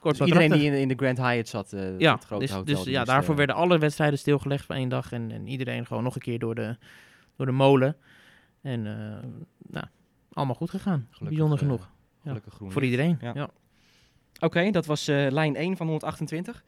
Kort
dus iedereen die in, in de Grand Hyatt zat. eh,
Ja,
dat grote
dus,
hotel,
dus ja, daarvoor
eh,
werden alle wedstrijden stilgelegd voor één dag. En, en iedereen gewoon nog een keer door de, door de molen. En eh, nou, allemaal goed gegaan.
Gelukkig,
Bijzonder
eh,
genoeg.
gelukkig groen
Voor iedereen.
Ja.
Ja.
Oké, dat was eh, lijn 1 van 128.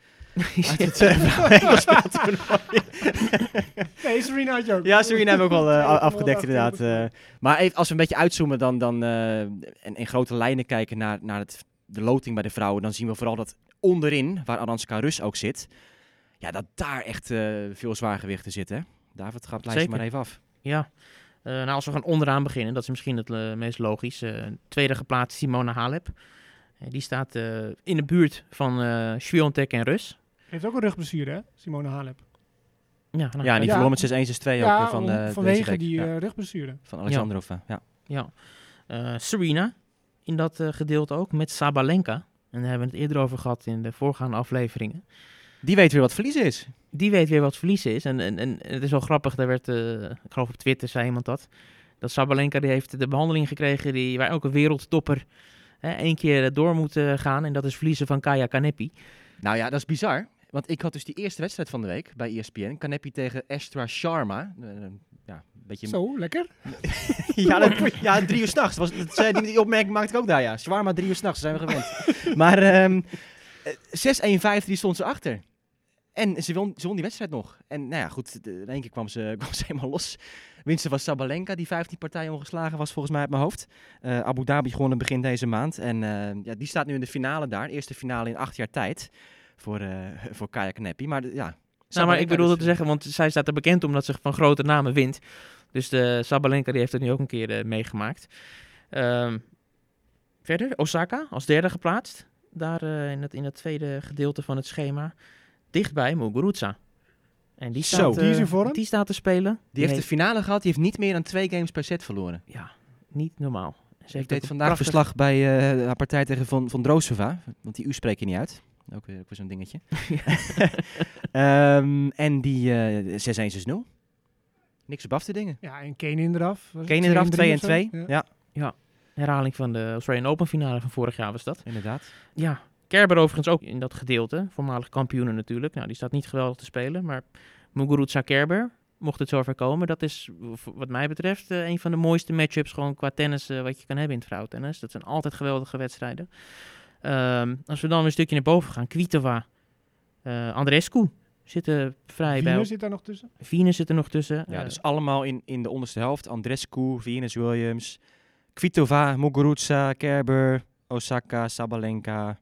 Uit het eh, vrouwenenkelspeltoernooi. [laughs]
Nee, Serena had je ook.
Ja, Serena hebben we ook wel eh, [laughs] afgedekt inderdaad. eh. maar even, als we een beetje uitzoomen dan, dan, eh, en in grote lijnen kijken naar, naar het, de loting bij de vrouwen, dan zien we vooral dat onderin, waar Aranska Rus ook zit, ja, dat daar echt eh, veel zwaargewichten zitten. hè? David, gaat het lijstje maar even af.
Ja. Eh, nou, als we gaan onderaan beginnen, dat is misschien het eh, meest logisch. Eh, tweede geplaatst Simona Halep. Eh, die staat eh, in de buurt van eh Swiatek en Rus.
Heeft ook een rugblessure, hè? Simone Halep.
Ja, nou,
Ja, en die
Ja.
verloor met 6-1, 6-2 ook
ja,
eh, van
om-
de deze
vanwege die
Ja,
eh, rugblessure.
van Alexandrova. Ja.
Ja. Eh, Serena in dat eh, gedeelte ook, met Sabalenka. En daar hebben we het eerder over gehad in de voorgaande afleveringen.
Die weet weer wat verliezen is.
Die weet weer wat verliezen is. En, en, en het is wel grappig, daar werd, eh, ik geloof op Twitter zei iemand dat. Dat Sabalenka die heeft de behandeling gekregen die, waar elke wereldtopper hè, één keer door moet eh, gaan. En dat is verliezen van Kaya Kanepi.
Nou ja, dat is bizar. Want ik had dus die eerste wedstrijd van de week bij ESPN. Kanepi tegen Astra Sharma. Eh, ja, een beetje...
Zo, lekker. [laughs]
ja, dat, ja, drie uur s'nachts. was- dat zei- Die, die opmerking maakte ik ook daar, ja. Shawarma drie uur s'nachts, zijn we gewend. [laughs] maar ehm eh, 6-1-5, die stond ze achter. En ze won, ze won die wedstrijd nog. En nou ja, goed, in één keer kwam ze, [laughs] kwam ze helemaal los. Winste was Sabalenka, die 15 partijen ongeslagen was volgens mij uit mijn hoofd. Eh, Abu Dhabi gewonnen begin deze maand. En eh, ja, die staat nu in de finale daar. Eerste finale in acht jaar tijd voor, eh [laughs] voor Kaya Kanepi. Maar ja...
Nou, maar ik bedoel
dus,
dat te zeggen, want zij staat er bekend omdat ze van grote namen wint. Dus de Sabalenka die heeft het nu ook een keer eh, meegemaakt. Ehm, verder, Osaka als derde geplaatst. Daar eh, in, het, in het tweede gedeelte van het schema. Dichtbij Muguruza. En die
Zo,
staat,
die is
eh,
in vorm.
Die staat te spelen.
Die heeft de finale gehad. Die heeft niet meer dan twee games per set verloren.
Ja, niet normaal. Ze
Ik
heeft
deed
ook een
vandaag
prachtig-
verslag bij eh haar partij tegen Von, van Drosova. Want die U spreek je niet uit. Ook weer, ook weer zo'n dingetje. [laughs] [laughs] Ehm, en die eh 6-1-6-0. Niks op af te dingen.
Ja, en Kane eraf. Was het
Kane eraf, 2 en
2
2.
of zo?
Ja.
Ja.
Herhaling van de Australian Open finale van vorig jaar was dat.
inderdaad.
Ja, Kerber overigens ook in dat gedeelte. Voormalig kampioenen natuurlijk. Nou, die staat niet geweldig te spelen. Maar Muguruza Kerber, mocht het zover komen, dat is wat mij betreft eh, een van de mooiste matchups gewoon qua tennis eh, wat je kan hebben in het vrouwentennis. Dat zijn altijd geweldige wedstrijden. Ehm, als we dan weer een stukje naar boven gaan, Kvitova, eh Andrescu zitten vrij bij.
Zit daar nog tussen.
Venus zit er nog tussen.
Ja,
Eh,
dus allemaal in, in de onderste helft. Andrescu, Venus Williams, Kvitova, Muguruza, Kerber, Osaka, Sabalenka,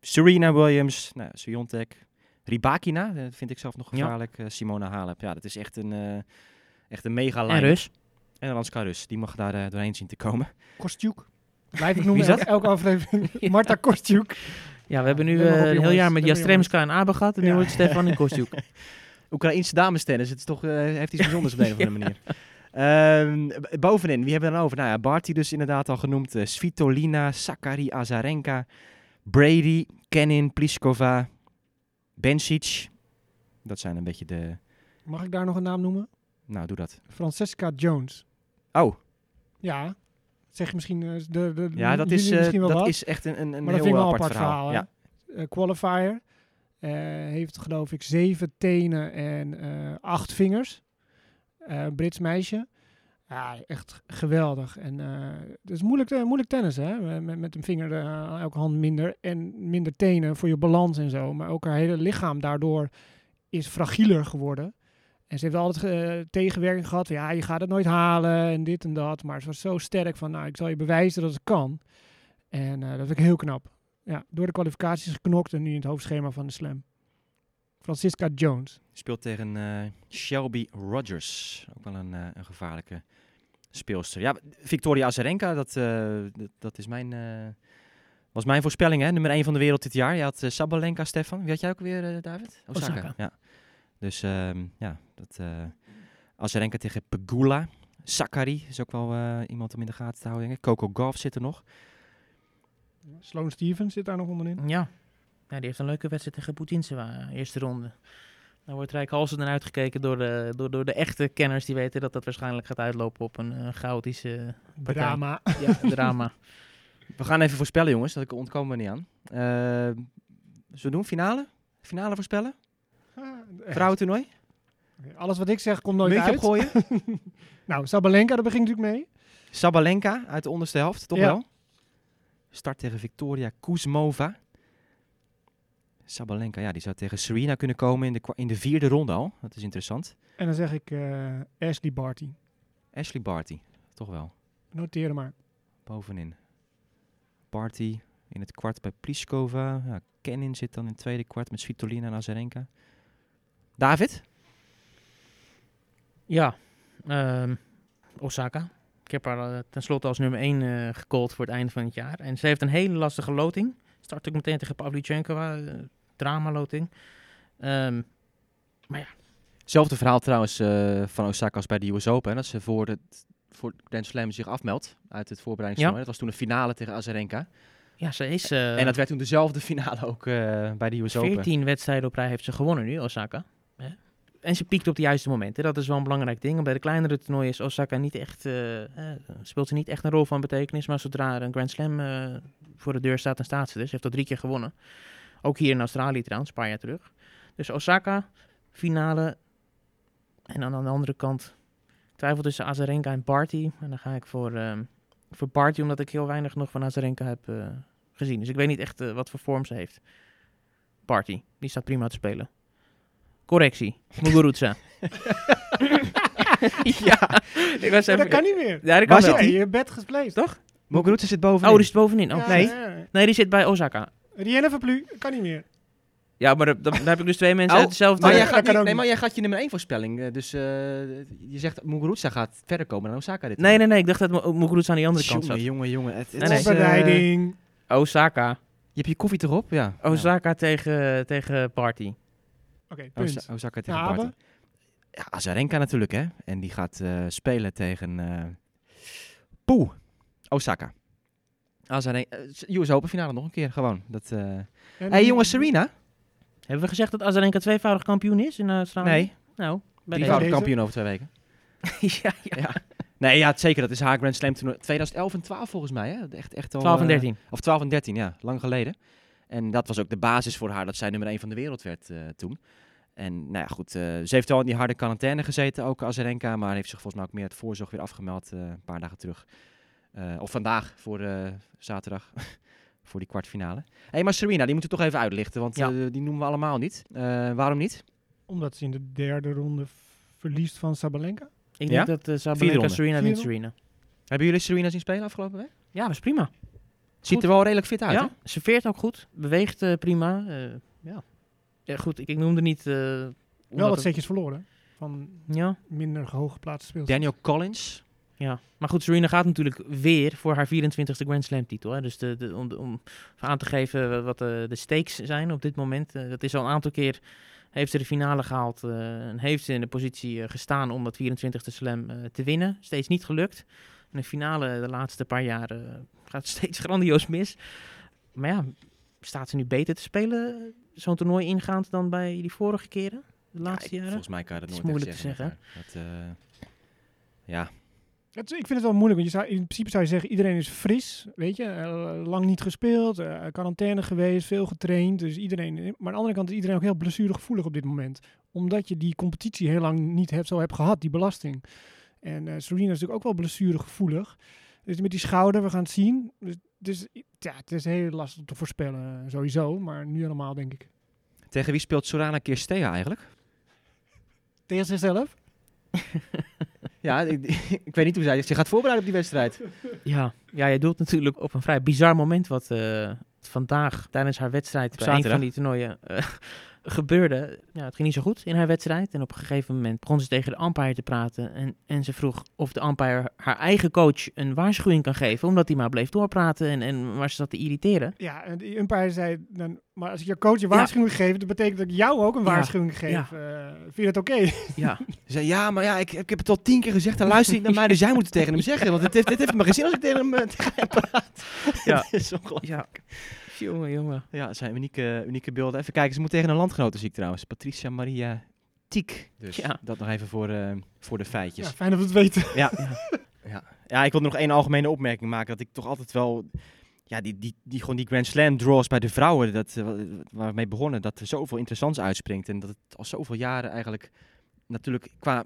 Serena Williams, nou, Swiatek, Ribakina, dat vind ik zelf nog
Ja.
gevaarlijk. eh, Simona Halep. Ja, dat is echt een, eh, echt een mega
en
lijn.
Rus.
En Alanska Rus, die mag daar eh, doorheen zien te komen.
Kostjuk. Blijf ik noemen
Wie is dat?
elke, elke aflevering. [laughs] Marta Kostjuk.
Ja, we hebben nu eh, een heel jaar met Jastremska en Abe gehad. En nu wordt Stefan en Kostjuk. [laughs]
Oekraïnse damestennis, het is toch, eh, heeft iets bijzonders op de een of andere [laughs] manier. Ehm, bovenin, wie hebben we dan over? Nou ja, Barty dus inderdaad al genoemd. eh, Svitolina, Sakari, Azarenka, Brady, Kenin, Pliskova, Bencic. Dat zijn een beetje de...
Mag ik daar nog een naam noemen?
Nou, doe dat.
Francesca Jones.
Oh,
Ja. Zeg je misschien... eh, de, de,
ja, dat, is, eh,
wel
dat
wat.
is echt een, een, een
maar
heel
een
apart,
apart verhaal.
Ja.
Eh, qualifier. eh, heeft geloof ik zeven tenen en eh, acht vingers. Eh, Brits meisje. Ja, echt geweldig. En eh, het is moeilijk, eh, moeilijk tennis, hè? Met, met een vinger eh, aan elke hand minder. En minder tenen voor je balans en zo. Maar ook haar hele lichaam daardoor is fragieler geworden. En ze heeft altijd eh, tegenwerking gehad. Ja, je gaat het nooit halen en dit en dat. Maar ze was zo sterk van, nou, ik zal je bewijzen dat het kan. En eh, dat vind ik heel knap. Ja, door de kwalificaties geknokt en nu in het hoofdschema van de Slam. Francisca Jones.
Speelt tegen eh, Shelby Rogers. Ook wel een, eh, een gevaarlijke speelster. Ja, Victoria Azarenka, dat, eh, dat, dat is mijn, eh, was mijn voorspelling. Hè? Nummer 1 van de wereld dit jaar. Je had Sabalenka, Stefan. Wie had jij ook weer, David?
Osaka.
Ja. Dus ehm, ja, dat, eh Azarenka tegen Pegula. Sakari is ook wel eh, iemand om in de gaten te houden. Denk ik. Coco Golf zit er nog.
Sloane Stevens zit daar nog onderin.
Ja. ja, die heeft een leuke wedstrijd tegen Poetinseva, eerste ronde. Daar wordt Rijkhalsen naar uitgekeken door de, door, door de echte kenners die weten dat dat waarschijnlijk gaat uitlopen op een eh, chaotische partij.
Drama.
ja, drama. [laughs]
We gaan even voorspellen, jongens. Dat ontkomen we niet aan. Eh, zullen we doen? Finale? Finale voorspellen? Vrouwentoernooi?
Alles wat ik zeg komt nooit
Muntje
uit.
opgooien? [laughs]
Nou, Sabalenka, daar begin ik natuurlijk mee.
Sabalenka uit de onderste helft, toch
Ja.
wel? Start tegen Victoria Kuzmova. Sabalenka, ja, die zou tegen Serena kunnen komen in de, in de vierde ronde al. Dat is interessant.
En dan zeg ik eh, Ashley Barty.
Ashley Barty, toch wel.
Noteer maar.
Bovenin. Barty in het kwart bij Pliskova. Ja, Kenin zit dan in het tweede kwart met Svitolina en Azarenka. David?
Ja, ehm, Osaka. Ik heb haar eh, tenslotte als nummer 1 eh gecallt voor het einde van het jaar. En ze heeft een hele lastige loting. Start ook meteen tegen Pavlyuchenkova. eh drama-loting. Ehm,
Hetzelfde verhaal trouwens van Osaka als bij de US Open. hè, Dat ze voor, het, voor Grand Slam zich afmeldt uit het voorbereidingstoernooi. Dat was toen een finale tegen Azarenka.
ja, ze is...
en dat werd toen dezelfde finale ook bij de US Open.
14 wedstrijden op rij heeft ze gewonnen nu, Osaka. En ze piekt op de juiste momenten. Dat is wel een belangrijk ding. Bij de kleinere toernooien is Osaka niet echt, eh, speelt ze niet echt een rol van betekenis. Maar zodra er een Grand Slam eh, voor de deur staat, dan staat ze dus. Ze heeft al drie keer gewonnen. Ook hier in Australië trouwens, een paar terug. Dus Osaka, finale. En dan aan de andere kant, twijfel tussen Azarenka en Barty. En dan ga ik voor, ehm voor Barty, omdat ik heel weinig nog van Azarenka heb eh, gezien. Dus ik weet niet echt wat voor vorm ze heeft. Barty, die staat prima te spelen. Correctie, Muguruza. [laughs] [laughs] ja, ik was
Maar
even...
dat kan niet meer.
Ja, dat kan
Waar
wel.
zit die?
je bed gesplaced.
Toch?
Muguruza zit bovenin.
Oh, die zit bovenin. Oh,
Ja,
nee.
ja, ja.
nee, die zit bij Osaka.
Rienne Verplu, kan niet meer.
Ja, maar dan, dan heb ik dus twee mensen
Oh,
uit dezelfde...
Maar jij,
dat
gaat
kan
niet,
ook
nee, maar jij gaat je nummer 1 voorspelling. eh, Dus eh, je zegt Muguruza gaat verder komen dan Osaka dit
Nee, nee, nee. Ik dacht dat Mu- Muguruza aan die andere kant zat.
jongen, jongen. Het, het
Nee, nee.
is, eh,
Voorbereiding.
Osaka.
je hebt je koffie erop? Ja.
Osaka tegen, tegen Party.
Oké, punt.
Osa- Osaka tegen
Ja,
Barty.
Abe?
Ja, Azarenka natuurlijk, hè. En die gaat eh, spelen tegen... eh Poeh. Osaka. Azarenka. eh, US Open finale nog een keer, gewoon. Dat, eh
En-
hey, jongens, Serena?
Hebben we gezegd dat Azarenka tweevoudig kampioen is in Australië?
Nee,
Nou, bij
die
deze.
kampioen over twee weken. [laughs]
ja, ja.
Ja. Nee, ja, zeker. Dat is haar Grand Slam toernooi. 2011 en 12 volgens mij, hè. Echt, echt al,
12 en
eh,
13.
Of 12 en 13, ja. Lang geleden. En dat was ook de basis voor haar dat zij nummer 1 van de wereld werd eh, toen. En nou ja, goed. eh, ze heeft al in die harde quarantaine gezeten, ook Azarenka. Maar heeft zich volgens mij ook meer het voorzorg weer afgemeld eh, een paar dagen terug. Eh, of vandaag voor eh, zaterdag. [laughs] voor die kwartfinale. Hé, hey, maar Serena, die moeten we toch even uitlichten. Want
Ja.
eh, die noemen we allemaal niet. Eh, waarom niet?
Omdat ze in de derde ronde verliest van Sabalenka.
Ik
Ja?
denk dat uh, Sabalenka. Serena wint Serena.
Hebben jullie Serena zien spelen afgelopen week?
Ja, dat is prima.
Ziet
Goed.
er wel redelijk fit uit, hè?
ja, serveert ook goed. Beweegt eh, prima. eh, ja. ja, goed. Ik, ik noemde niet... eh,
Wel wat
het-
setjes verloren. Van
Ja,
minder hoog geplaatste speelsters.
Daniel Collins.
ja. Maar goed, Serena gaat natuurlijk weer voor haar 24e Grand Slam titel. Hè. Dus de, de, om, aan te geven wat de, de stakes zijn op dit moment. dat is al een aantal keer... Heeft ze de finale gehaald eh, en heeft ze in de positie gestaan om dat 24e slam eh, te winnen. Steeds niet gelukt. In de finale de laatste paar jaren eh, gaat [laughs] steeds grandioos mis. Maar ja, staat ze nu beter te spelen, zo'n toernooi ingaand, dan bij die vorige keren? De laatste
Ja, ik-
jaren?
Volgens mij kan je dat
is
nooit echt
moeilijk te
zeggen. Dat, eh, ja,
Het, ik vind het wel moeilijk, want je zou, in principe zou je zeggen, iedereen is fris, weet je, eh, lang niet gespeeld, eh, quarantaine geweest, veel getraind, dus iedereen, maar aan de andere kant is iedereen ook heel blessuregevoelig op dit moment, omdat je die competitie heel lang niet hebt, zo hebt gehad, die belasting. En eh Serena is natuurlijk ook wel blessuregevoelig, dus met die schouder, we gaan het zien, dus, dus ja, het is heel lastig te voorspellen, eh, sowieso, maar nu helemaal denk ik.
Tegen wie speelt Sorana Kirstea eigenlijk?
Tegen zichzelf? [laughs]
Ja, ik, [laughs] ik weet niet hoe zij zich gaat voorbereiden op die wedstrijd.
Ja, ja, jij doelt natuurlijk op een vrij bizar moment wat eh, vandaag tijdens haar wedstrijd bij een
zaterdag.
van die toernooien eh, gebeurde. Ja, het ging niet zo goed in haar wedstrijd. En op een gegeven moment begon ze tegen de umpire te praten. En, en ze vroeg of de umpire haar eigen coach een waarschuwing kan geven, omdat hij maar bleef doorpraten en, en maar ze zat te irriteren.
Ja, en die umpire zei dan, maar als ik je coach een waarschuwing geef, dat betekent dat ik jou ook een
Ja,
waarschuwing geef.
ja.
Eh, vind je dat oké?
Ja, [laughs]
Ze zei, ja, maar ja, ik, ik heb het al tien keer gezegd. Dan luister niet naar mij, dus jij moet het tegen hem zeggen. Want het heeft, dit heeft maar geen zin als ik tegen hem, eh, tegen hem praat.
Ja. [laughs]
Het is ongelooflijk.
ja. [laughs] Jongen, jongen.
Ja, het zijn unieke, unieke beelden. Even kijken, ze moet tegen een landgenote zie ik trouwens. Patricia Maria Tiek. Dus
Ja.
dat nog even voor, eh, voor de
Ja,
feitjes.
fijn dat we het weten.
Ja. Ja. [laughs] ja, ik wil nog één algemene opmerking maken. Dat ik toch altijd wel... Ja, die, die, die, gewoon die Grand Slam draws bij de vrouwen, dat, eh, waar we mee begonnen, dat er zoveel interessants uitspringt. En dat het al zoveel jaren eigenlijk natuurlijk qua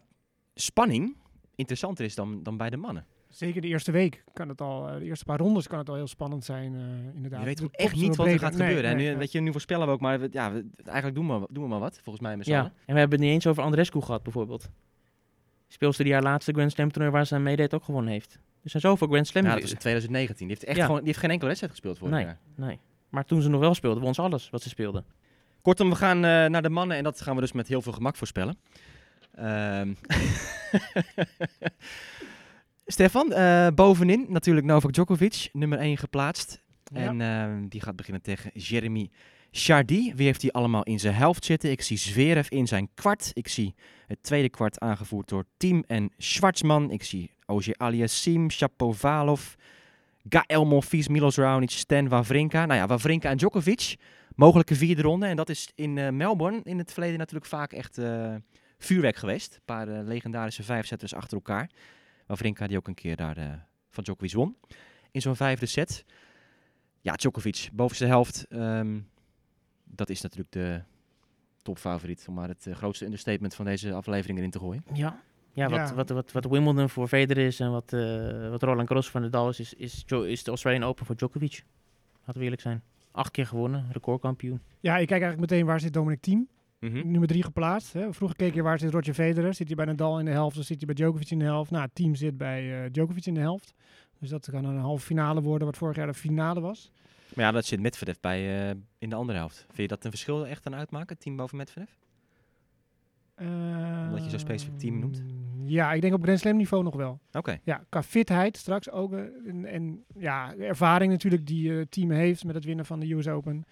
spanning interessanter is dan, dan bij de mannen.
Zeker de eerste week kan het al, eh, de eerste paar rondes kan het al heel spannend zijn, eh, inderdaad.
Je weet
De top
echt
is
niet wat er gaat
Nee,
gebeuren.
nee,
en nu,
nee.
weet je, nu voorspellen we ook, maar ja, we- eigenlijk doen we, doen we maar wat, volgens mij met
Ja,
allen.
en we hebben het niet eens over Andrescu gehad, bijvoorbeeld. Speelster die haar laatste Grand Slam toernooi waar ze aan meedeed ook gewonnen heeft. Er zijn zoveel Grand Slam
Ja, dat was in 2019. Die heeft, echt
Ja.
gewoon, die heeft geen enkele wedstrijd gespeeld vorig
Nee.
jaar.
Nee. Maar toen ze nog wel speelde, won ze alles wat ze speelde.
Kortom, we gaan eh, naar de mannen en dat gaan we dus met heel veel gemak voorspellen. Ehm [laughs] [laughs] Stefan, eh, bovenin natuurlijk Novak Djokovic, nummer 1 geplaatst.
Ja.
En ehm, die gaat beginnen tegen Jeremy Chardy. Wie heeft hij allemaal in zijn helft zitten? Ik zie Zverev in zijn kwart. Ik zie het tweede kwart aangevoerd door Team en Schwartzman. Ik zie Ogier Aliassim, Shapovalov, Gael Monfils, Milos Raonic, Stan Wawrinka. Nou ja, Wawrinka en Djokovic. Mogelijke vierde ronde. En dat is in eh, Melbourne in het verleden natuurlijk vaak echt eh, vuurwerk geweest. Een paar legendarische vijfzetters achter elkaar. Wawrinka die ook een keer daar eh, van Djokovic won. In zo'n vijfde set. Ja, Djokovic, bovenste helft. ehm, dat is natuurlijk de topfavoriet. Om maar het eh, grootste understatement van deze aflevering erin te gooien.
Ja. Ja, wat,
Ja.
Wat, wat, wat Wimbledon voor Federer is en wat, eh, wat Roland Garros van Nadal is, is, is, is de Australian Open voor Djokovic. Laten we eerlijk zijn. Acht keer gewonnen, recordkampioen.
Ja, ik kijk eigenlijk meteen waar zit Dominic Thiem.
Mhm.
Nummer drie geplaatst. Hè. Vroeger keek je waar zit Roger Federer. Zit hij bij Nadal in de helft of zit hij bij Djokovic in de helft? Nou, het team zit bij eh, Djokovic in de helft. Dus dat kan een halve finale worden, wat vorig jaar de finale was.
Maar ja, dat zit Medvedev bij eh, in de andere helft. Vind je dat een verschil echt aan uitmaken, team boven Medvedev? Omdat je zo specifiek team noemt?
Ehm, Ja, ik denk op Grand Slam niveau nog wel.
Oké.
Ja, qua fitheid straks ook. eh, En, en ja, ervaring natuurlijk die het team heeft met het winnen van de US Open.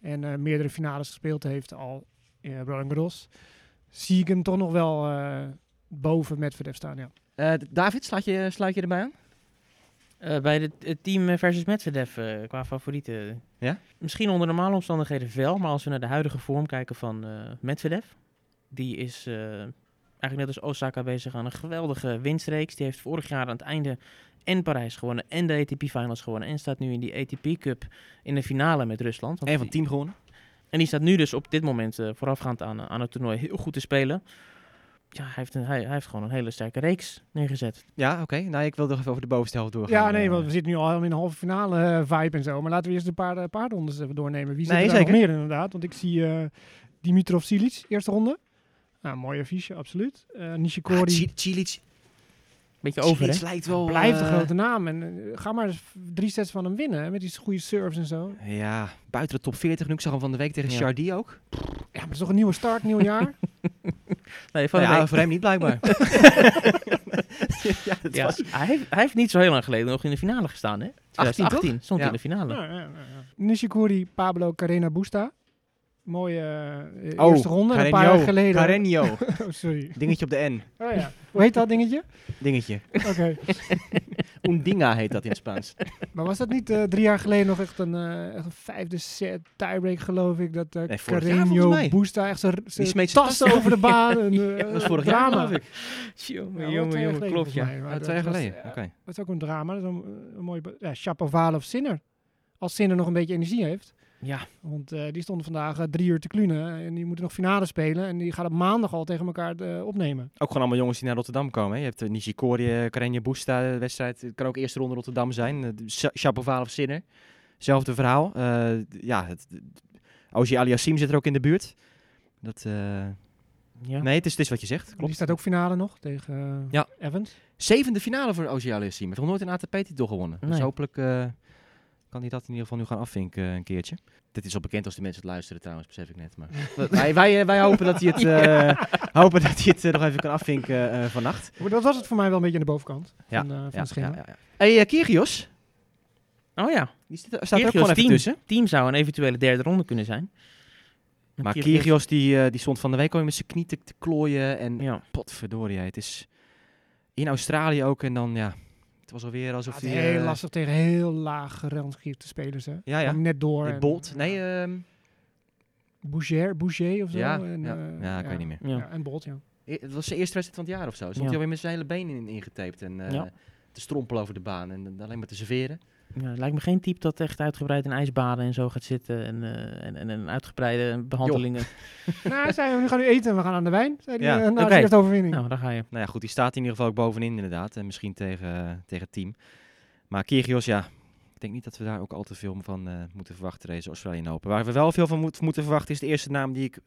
En meerdere finales gespeeld heeft al in Roland Garros. Zie ik hem toch nog wel eh, boven Medvedev staan, ja.
Eh, David, sluit je, sluit je erbij aan?
Eh, bij de- het team versus Medvedev eh, qua favorieten.
Ja?
Misschien onder normale omstandigheden wel, maar als we naar de huidige vorm kijken van eh Medvedev. Die is eh, eigenlijk net als Osaka bezig aan een geweldige winstreeks. Die heeft vorig jaar aan het einde en Parijs gewonnen en de ATP Finals gewonnen. En staat nu in die ATP Cup in de finale met Rusland.
Een van team gewonnen.
En die staat nu dus op dit moment eh, voorafgaand aan, aan het toernooi heel goed te spelen. Ja, hij heeft, een, hij, hij heeft gewoon een hele sterke reeks neergezet.
Ja, oké. Nou, ik wil nog even over de bovenste helft doorgaan.
Ja, nee,
Eh,
want we zitten nu al in een halve finale eh, vibe en zo. Maar laten we eerst een paar, eh, paar rondes even doornemen. Wie zit
Nee,
er nog
zeker.
meer inderdaad? Want ik zie eh Dimitrov Silic, eerste ronde. Nou, mooi affiche, absoluut. Eh
ah,
Nishikori
Cilic
Beetje over, hè?
Lijkt wel...
blijft een
eh,
grote naam. En eh, ga maar drie sets van hem winnen, hè, met die goede serves en zo.
Ja, buiten de top 40 nu. Ik zag hem van de week tegen
Ja.
Chardy ook.
Ja, maar het is toch een nieuwe start, nieuw jaar? [laughs]
Nee, van
Nou
de
ja,
week-
voor hem niet blijkbaar. [laughs] ja, dat
Ja,
was...
hij, heeft, hij heeft niet zo heel lang geleden nog in de finale gestaan, hè?
18 toch?
2018 stond
Ja.
in de finale.
Ja, ja, ja, ja. Nishikori, Pablo Carrena Busta. Mooie eh,
Oh,
eerste ronde. Een paar
Carreño.
jaar geleden.
Carreño. [laughs]
Oh, sorry.
Dingetje op de N.
Oh ja. Hoe heet dat dingetje?
Dingetje.
Oké. [laughs]
Undinga heet dat in het Spaans.
Maar was dat niet eh, drie jaar geleden nog echt een, eh, echt een vijfde set tiebreak, geloof ik? Dat uh,
Nee, jaar mij.
Busta echt zijn
Die smeet zijn
tas
tas
over de baan. En, [laughs]
Ja, dat was vorig jaar
drama.
geloof ik.
Jongen, jongen,
jaar
klopt, ja.
mij, dat
twee jaar
was,
geleden. Oké.
Dat is ook een drama. Dat is een, een mooi... be- Ja, Shapovalov of Sinner. Als Sinner nog een beetje energie heeft.
Ja,
Want eh, die stonden vandaag eh, drie uur te klunen. En die moeten nog finale spelen. En die gaan op maandag al tegen elkaar eh, opnemen.
Ook gewoon allemaal jongens die naar Rotterdam komen. Hè. Je hebt Nishikori, Karenje Boesta, de wedstrijd. Het kan ook eerste ronde Rotterdam zijn. Uh, Shapovalov Sinner. Zelfde verhaal. Ja, het, Oji Aliassim zit er ook in de buurt. Dat,
ja.
Nee, het is, het is wat je zegt. Klopt.
Die staat ook finale nog tegen
Ja.
Evans.
Zevende finale voor Oji Aliassim. Heeft nog nooit een ATP-titel gewonnen.
Nee.
Dus hopelijk kan hij dat in ieder geval nu gaan afvinken uh, een keertje. Dit is al bekend als de mensen het luisteren trouwens, besef ik net. Maar [laughs] wij, wij, wij hopen dat hij het, [laughs] ja. hopen dat hij het nog even kan afvinken vannacht.
Dat was het voor mij wel een beetje aan de bovenkant
ja.
van, van
ja,
het schema.
Ja, ja, Hey, uh, Kyrgios.
Oh ja.
Die staat, staat er ook gewoon even
team,
tussen.
Team zou een eventuele derde ronde kunnen zijn.
Maar Kyrgios die, uh, die stond van de week al met zijn knie te, te klooien. En
ja.
potverdorie, het is in Australië ook. En dan ja, was alweer alsof
hij... heel
uh,
lastig tegen heel laag gerangschikte spelers, hè?
Ja, ja.
Net door.
Nee, Bolt. Nee, uh,
Boucher, Boucher of zo.
Ja,
en,
ja.
Uh,
ja, ik weet niet meer.
Ja. en Bolt, ja.
Het was zijn eerste wedstrijd van het jaar of zo. Stond
ja.
hij alweer met zijn hele benen in, ingetaped. En uh, ja. te strompelen over de baan. En alleen maar te serveren.
Ja, het lijkt me geen type dat echt uitgebreid in ijsbaden en zo gaat zitten. En, uh, en, en, en uitgebreide behandelingen.
nou, hij zei, we gaan nu eten en we gaan aan de wijn. Zei die,
ja.
uh, na
okay.
de eerste overwinning.
Nou, daar ga je.
Nou ja, goed, die staat in ieder geval ook bovenin inderdaad. En misschien tegen, tegen het team. Maar Kyrgios, ja, ik denk niet dat we daar ook al te veel van uh, moeten verwachten, deze Australian Open. Waar we wel veel van moet, moeten verwachten is de eerste naam die ik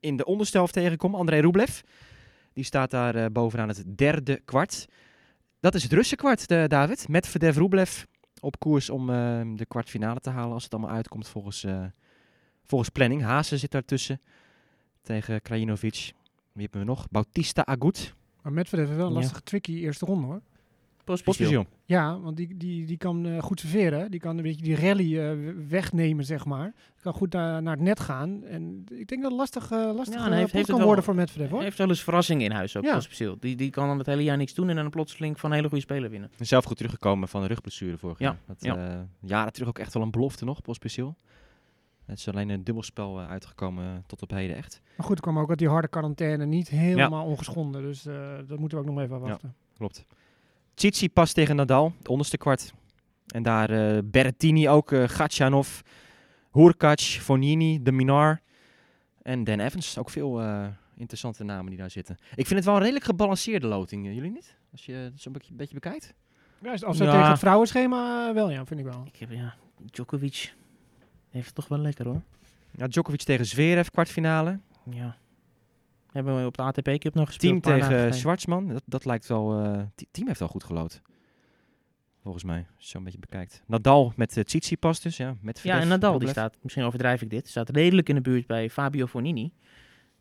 in de onderstelf tegenkom, André Rublev. Die staat daar uh, bovenaan het derde kwart. Dat is het Russen kwart, David. Met Verdev Rublev op koers om uh, de kwartfinale te halen als het allemaal uitkomt volgens, uh, volgens planning. Haase zit daartussen tegen Krajinovic. Wie hebben we nog? Bautista Agut.
Maar Medvedev heeft wel een lastige, ja. tricky eerste ronde hoor.
Postposition.
Ja, want die, die, die kan uh, goed serveren. Die kan een beetje die rally uh, wegnemen, zeg maar. Kan goed naar, naar het net gaan. En ik denk dat het lastig, uh, lastig ja, heeft, heeft kan worden wel, voor Medvedev, hoor.
Hij heeft wel eens verrassingen in huis ook, ja. Die, die kan dan het hele jaar niks doen en dan plotseling van een hele goede speler winnen.
En zelf goed teruggekomen van een rugblessure vorig
ja.
jaar. Dat, ja. jaren terug ook echt wel een belofte nog, Pospisil. Het is alleen een dubbelspel eh, uitgekomen eh, tot op heden echt.
Maar goed, er kwam ook uit die harde quarantaine niet helemaal ongeschonden. Dus eh, dat moeten we ook nog even afwachten.
Klopt. Tsitsi pas tegen Nadal, het onderste kwart. En daar eh Berrettini ook, eh Gatjanov, Hurkac, Fonini, De Minar en Dan Evans. Ook veel eh, interessante namen die daar zitten. Ik vind het wel een redelijk gebalanceerde loting, jullie niet? Als je het zo'n beetje, beetje bekijkt.
Ja, als-
Ja.
tegen het vrouwenschema wel, ja, vind ik wel.
Ik heb, ja, Djokovic heeft het toch wel lekker hoor.
Ja, Djokovic tegen Zverev, kwartfinale.
Ja. Hebben we op de ATP Cup nog gespeeld.
Team tegen. Schwartzman. Dat, dat lijkt wel... eh, t- team heeft wel goed gelood. Volgens mij, als je het zo een beetje bekijkt. Nadal met uh, Tsitsipas dus, ja. Met
Ja, en Nadal die staat, misschien overdrijf ik dit, staat redelijk in de buurt bij Fabio Fonini.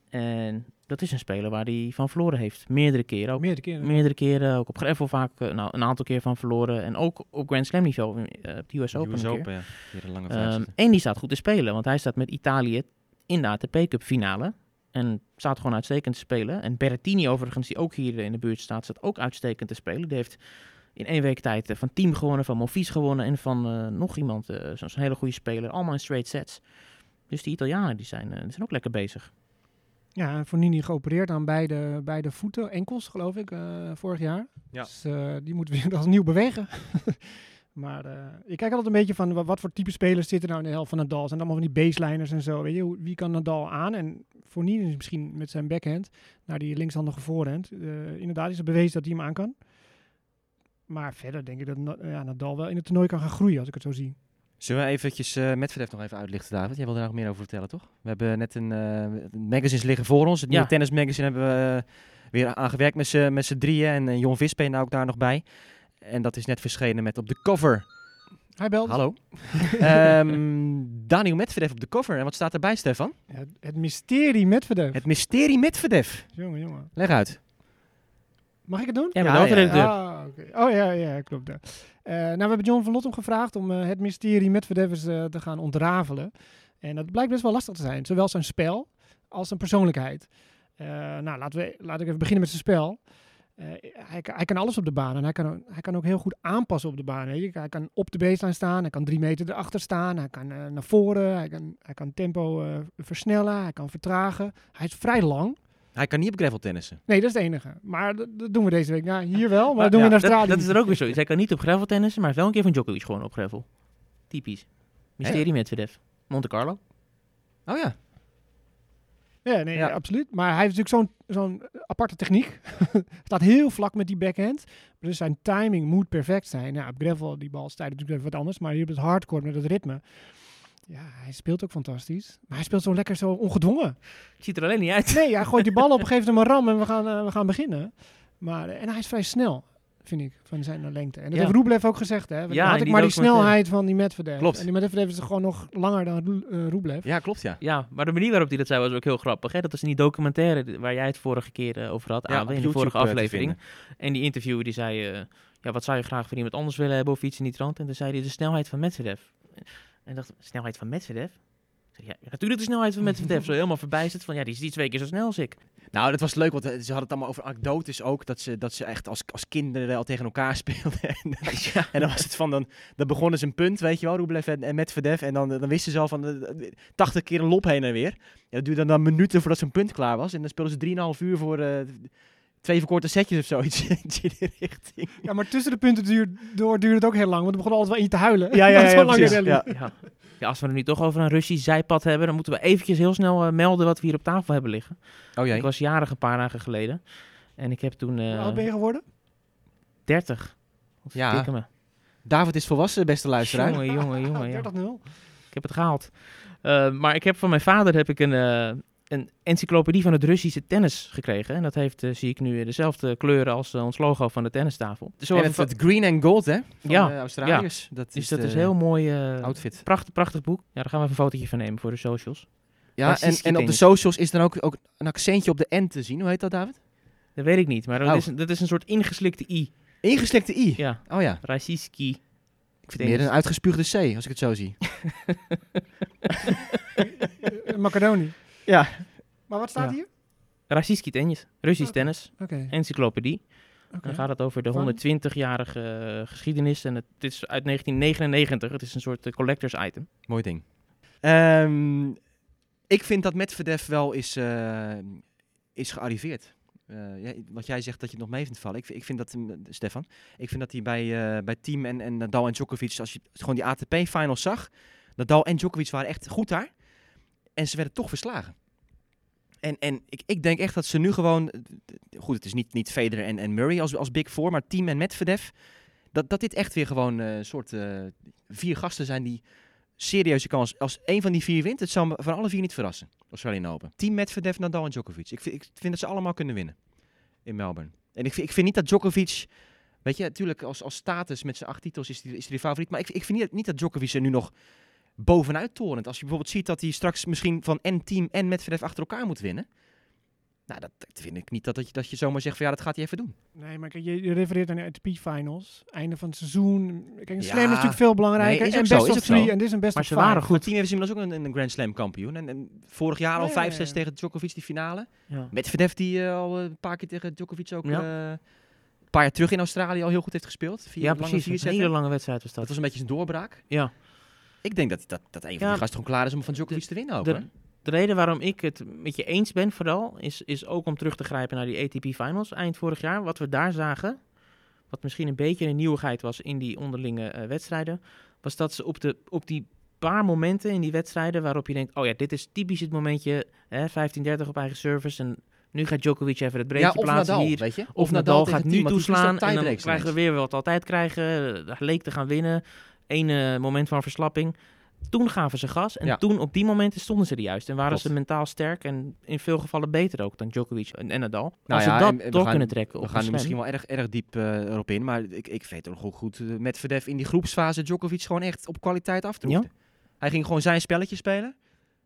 En dat is een speler waar hij van verloren heeft. Meerdere keren ook.
Meerdere keren.
Meerdere keren, ook op gravel vaak, eh, nou, een aantal keer van verloren. En ook op Grand Slam niveau, op de US Open
US
een keer.
Open, ja. Hier een lange
Ehm, en die staat goed te spelen, want hij staat met Italië in de ATP Cup finale. En staat gewoon uitstekend te spelen. En Berrettini overigens, die ook hier in de buurt staat, staat ook uitstekend te spelen. Die heeft in één week tijd eh, van Team gewonnen, van Monfils gewonnen en van eh, nog iemand, eh, zo'n hele goede speler. Allemaal in straight sets. Dus die Italianen die zijn, eh, die zijn ook lekker bezig.
Ja, en Fonini geopereerd aan beide, beide voeten, enkels geloof ik, eh, vorig jaar.
Ja.
Dus eh, die moet weer [laughs] als nieuw bewegen. [laughs] maar eh, ik kijk altijd een beetje van wa- wat voor type spelers zitten nou in de helft van Nadal. Zijn allemaal van die baseliners en zo. Weet je, wie kan Nadal aan? En Fonini is misschien met zijn backhand naar die linkshandige voorhand. eh, inderdaad is het bewezen dat hij hem aan kan. Maar verder denk ik dat ja, Nadal wel in het toernooi kan gaan groeien, als ik het zo zie.
Zullen we eventjes eh Medvedev nog even uitlichten, David? Jij wilde daar nog meer over vertellen, toch? We hebben net een eh, magazines liggen voor ons. Het nieuwe
Ja.
tennismagazine hebben we weer aangewerkt met z'n met z'n drieën. En Jon Vispe nou ook daar nog bij. En dat is net verschenen met op de cover.
Hij belt.
Hallo. [laughs] Ehm Daniel Medvedev op de cover. En wat staat erbij, Stefan?
Ja, het mysterie Medvedev.
Het mysterie Medvedev.
Jongen, jongen.
Leg uit.
Mag ik het doen?
Ja,
bent de hoofdredacteur.
Ah, oké. Oh ja, ja, klopt. ja. Eh, nou, we hebben John van Lottom gevraagd om eh, het mysterie Medvedev eens eh, te gaan ontrafelen. En dat blijkt best wel lastig te zijn. Zowel zijn spel als zijn persoonlijkheid. Eh, nou, laten we, laat ik even beginnen met zijn spel. Eh, hij, kan- hij kan alles op de baan en hij kan, ook- hij kan ook heel goed aanpassen op de baan. Weet je? Hij kan op de baseline staan, hij kan drie meter erachter staan, hij kan eh, naar voren, hij kan, hij kan tempo eh, versnellen, hij kan vertragen. Hij is vrij lang.
Hij kan niet op gravel tennissen.
Nee, dat is het enige. Maar dat, dat doen we deze week. Nou, hier wel, maar,
Maar
dat doen
ja,
we naar
dat,
straat.
dat is er ook weer zo. Hij kan niet op gravel tennissen, maar hij heeft wel een keer van Djokovic gewoon op gravel. Typisch. Mysterie Medvedev. Monte Carlo.
Oh ja.
Ja, nee,
Ja.
absoluut. Maar hij heeft natuurlijk zo'n zo'n aparte techniek. [laughs] Staat heel vlak met die backhand. Dus zijn timing moet perfect zijn. Ja, op gravel, die bal stijgt natuurlijk even wat anders. Maar hier op het hardcore met het ritme. Ja, hij speelt ook fantastisch. Maar hij speelt zo lekker zo ongedwongen.
Ziet er alleen niet uit.
Nee, hij gooit die bal op, geeft hem een ram en we gaan, eh, we gaan beginnen. Maar, eh, en hij is vrij snel, vind ik, van zijn lengte. En dat
Ja.
heeft Rublev ook gezegd, hè.
Ja,
had ik maar die snelheid van die Medvedev.
Klopt.
En die Medvedev is gewoon nog langer dan eh, Rublev.
Ja, klopt ja.
Ja, maar de manier waarop hij dat zei was ook heel grappig. Hè? Dat was in die documentaire waar jij het vorige keer eh, over had,
Ja,
in de vorige aflevering. En die interviewer die zei, eh, ja, wat zou je graag van iemand anders willen hebben of iets in die trant? En toen zei hij de snelheid van Medvedev. En dacht, snelheid van Medvedev? Ja, natuurlijk de snelheid van Medvedev. [laughs] Zo helemaal verbijsterd van, ja, die is die twee keer zo snel als ik.
Nou, dat was leuk, want eh, ze hadden het allemaal over anekdotes ook. Dat ze, dat ze echt als, als kinderen al tegen elkaar [laughs] speelden. en,
ja.
en dan was het van, dan, dan begonnen ze een punt, weet je wel, Rublev en, en Medvedev. En dan, dan wisten ze al van eh, 80 keer een lop heen en weer. Ja, dat duurde dan minuten voordat zo'n punt klaar was. En dan speelden ze 3,5 uur voor eh, twee verkorte setjes of zoiets. Iets [laughs] in die richting.
Ja, maar tussen de punten duur, door duurde het ook heel lang. Want we begonnen altijd wel in te huilen.
Ja, ja, [laughs] ja. Ja.
Ja. Ja, als we er nu toch over een Russisch zijpad hebben, dan moeten we eventjes heel snel eh, melden wat we hier op tafel hebben liggen.
Oh jee.
Ik was jarig een paar dagen geleden. En ik heb toen
Hoe
eh
oud ben je geworden?
30. Wat
Ja.
me.
David is volwassen, beste luisteraar.
Jongen, jongen, jongen. ja. [laughs]
30-0.
Ik heb het gehaald. Eh, maar ik heb van mijn vader heb ik een, eh, een encyclopedie van het Russische tennis gekregen. En dat heeft, eh, zie ik nu, dezelfde kleuren als eh, ons logo van de tennistafel. Zo
en het, het green and gold, hè? Van
Ja,
de Australiërs. Dat
dus
is
dat
de
is heel mooi. eh
outfit.
prachtig, prachtig boek. Ja, daar gaan we even een fotootje van nemen voor de socials.
Ja, en, en op de socials is dan ook, ook een accentje op de N te zien. Hoe heet dat, David?
Dat weet ik niet, maar dat,
Oh.
is, dat is een soort ingeslikte i.
Ingeslikte I.
Ja,
Oh ja.
Raciski.
Ik vind het meer een uitgespuugde C, als ik het zo zie. [laughs] [laughs]
Macedonië.
Ja.
Maar wat staat
Ja.
hier?
Raciski tennis. Russisch tennis.
Oké.
Encyclopedie.
oké.
Dan gaat het over de
Van?
120-jarige eh, geschiedenis. En het is uit 1999. Het is een soort eh, collectors item.
Mooi ding. Ehm, ik vind dat Medvedev wel is, eh, is gearriveerd. Eh, ja, wat jij zegt dat je het nog mee vindt vallen. Ik, vind- ik vind dat, mm, Stefan, ik vind dat hij bij, eh, bij Team en, en Nadal en Djokovic, als je gewoon die ATP-finals zag, Nadal en Djokovic waren echt goed daar. En ze werden toch verslagen. En, en ik, ik denk echt dat ze nu gewoon, goed, het is niet, niet Federer en, en Murray als, als Big Four, maar Team en Medvedev, dat, dat dit echt weer gewoon eh, een soort eh, vier gasten zijn die serieuze kans. Als één van die vier wint, het zou me van alle vier niet verrassen. Australian Open. Team Medvedev, Nadal en Djokovic. Ik vind, ik vind dat ze allemaal kunnen winnen in Melbourne. En ik vind, ik vind niet dat Djokovic... Weet je, natuurlijk als, als status met zijn acht titels is hij is die de favoriet. Maar ik, ik vind niet, niet dat Djokovic er nu nog bovenuit torent. Als je bijvoorbeeld ziet dat hij straks misschien van en Team en Medvedev achter elkaar moet winnen. Nou, dat, dat vind ik niet dat, dat, je, dat je zomaar zegt van ja, dat gaat hij even doen.
Nee, maar kijk, je, refereert aan de ATP-finals. Einde van het seizoen. Kijk, een
Ja.
slam is natuurlijk veel belangrijker.
Nee, is
en best
zo, is
of
ook zo.
three. En dit is een best
Maar
of
ze waren goed.
Team heeft inmiddels ook een, een Grand Slam kampioen. En, en vorig jaar al
Ja, ja,
5-6
ja.
tegen Djokovic die finale.
Ja.
Medvedev die eh, al een paar keer tegen Djokovic ook
Ja.
eh, een paar jaar terug in Australië al heel goed heeft gespeeld. Via
Ja,
lange
precies. Een hele lange wedstrijd was
Dat
dat.
was een beetje zijn doorbraak.
Ja.
Ik denk dat, dat, dat een van die gasten gewoon klaar is om van Djokovic te winnen ook.
de- reden waarom ik het met je eens ben vooral, is, is ook om terug te grijpen naar die ATP Finals eind vorig jaar. Wat we daar zagen, wat misschien een beetje een nieuwigheid was in die onderlinge eh, wedstrijden, was dat ze op, de, op die paar momenten in die wedstrijden waarop je denkt, oh ja, dit is typisch het momentje, hè, 15-30 op eigen service en nu gaat Djokovic even het breedje
Ja, of
plaatsen
Nadal,
hier.
weet je.
Of, Nadal, gaat nu
verliest
toeslaan en dan krijgen we weer wat altijd krijgen. Hij leek te gaan winnen. Eén eh, moment van verslapping. Toen gaven ze gas en
Ja.
toen op die momenten stonden ze er juist. En waren
Klopt.
ze mentaal sterk en in veel gevallen beter ook dan Djokovic en, Nadal.
Nou
Als
ja,
ze dat door
gaan-
kunnen trekken
We gaan
slam.
misschien wel erg, erg diep eh, erop in. Maar ik, ik weet ook nog goed, eh, Medvedev in die groepsfase Djokovic gewoon echt op kwaliteit aftroefde. Hij ging gewoon zijn spelletje spelen.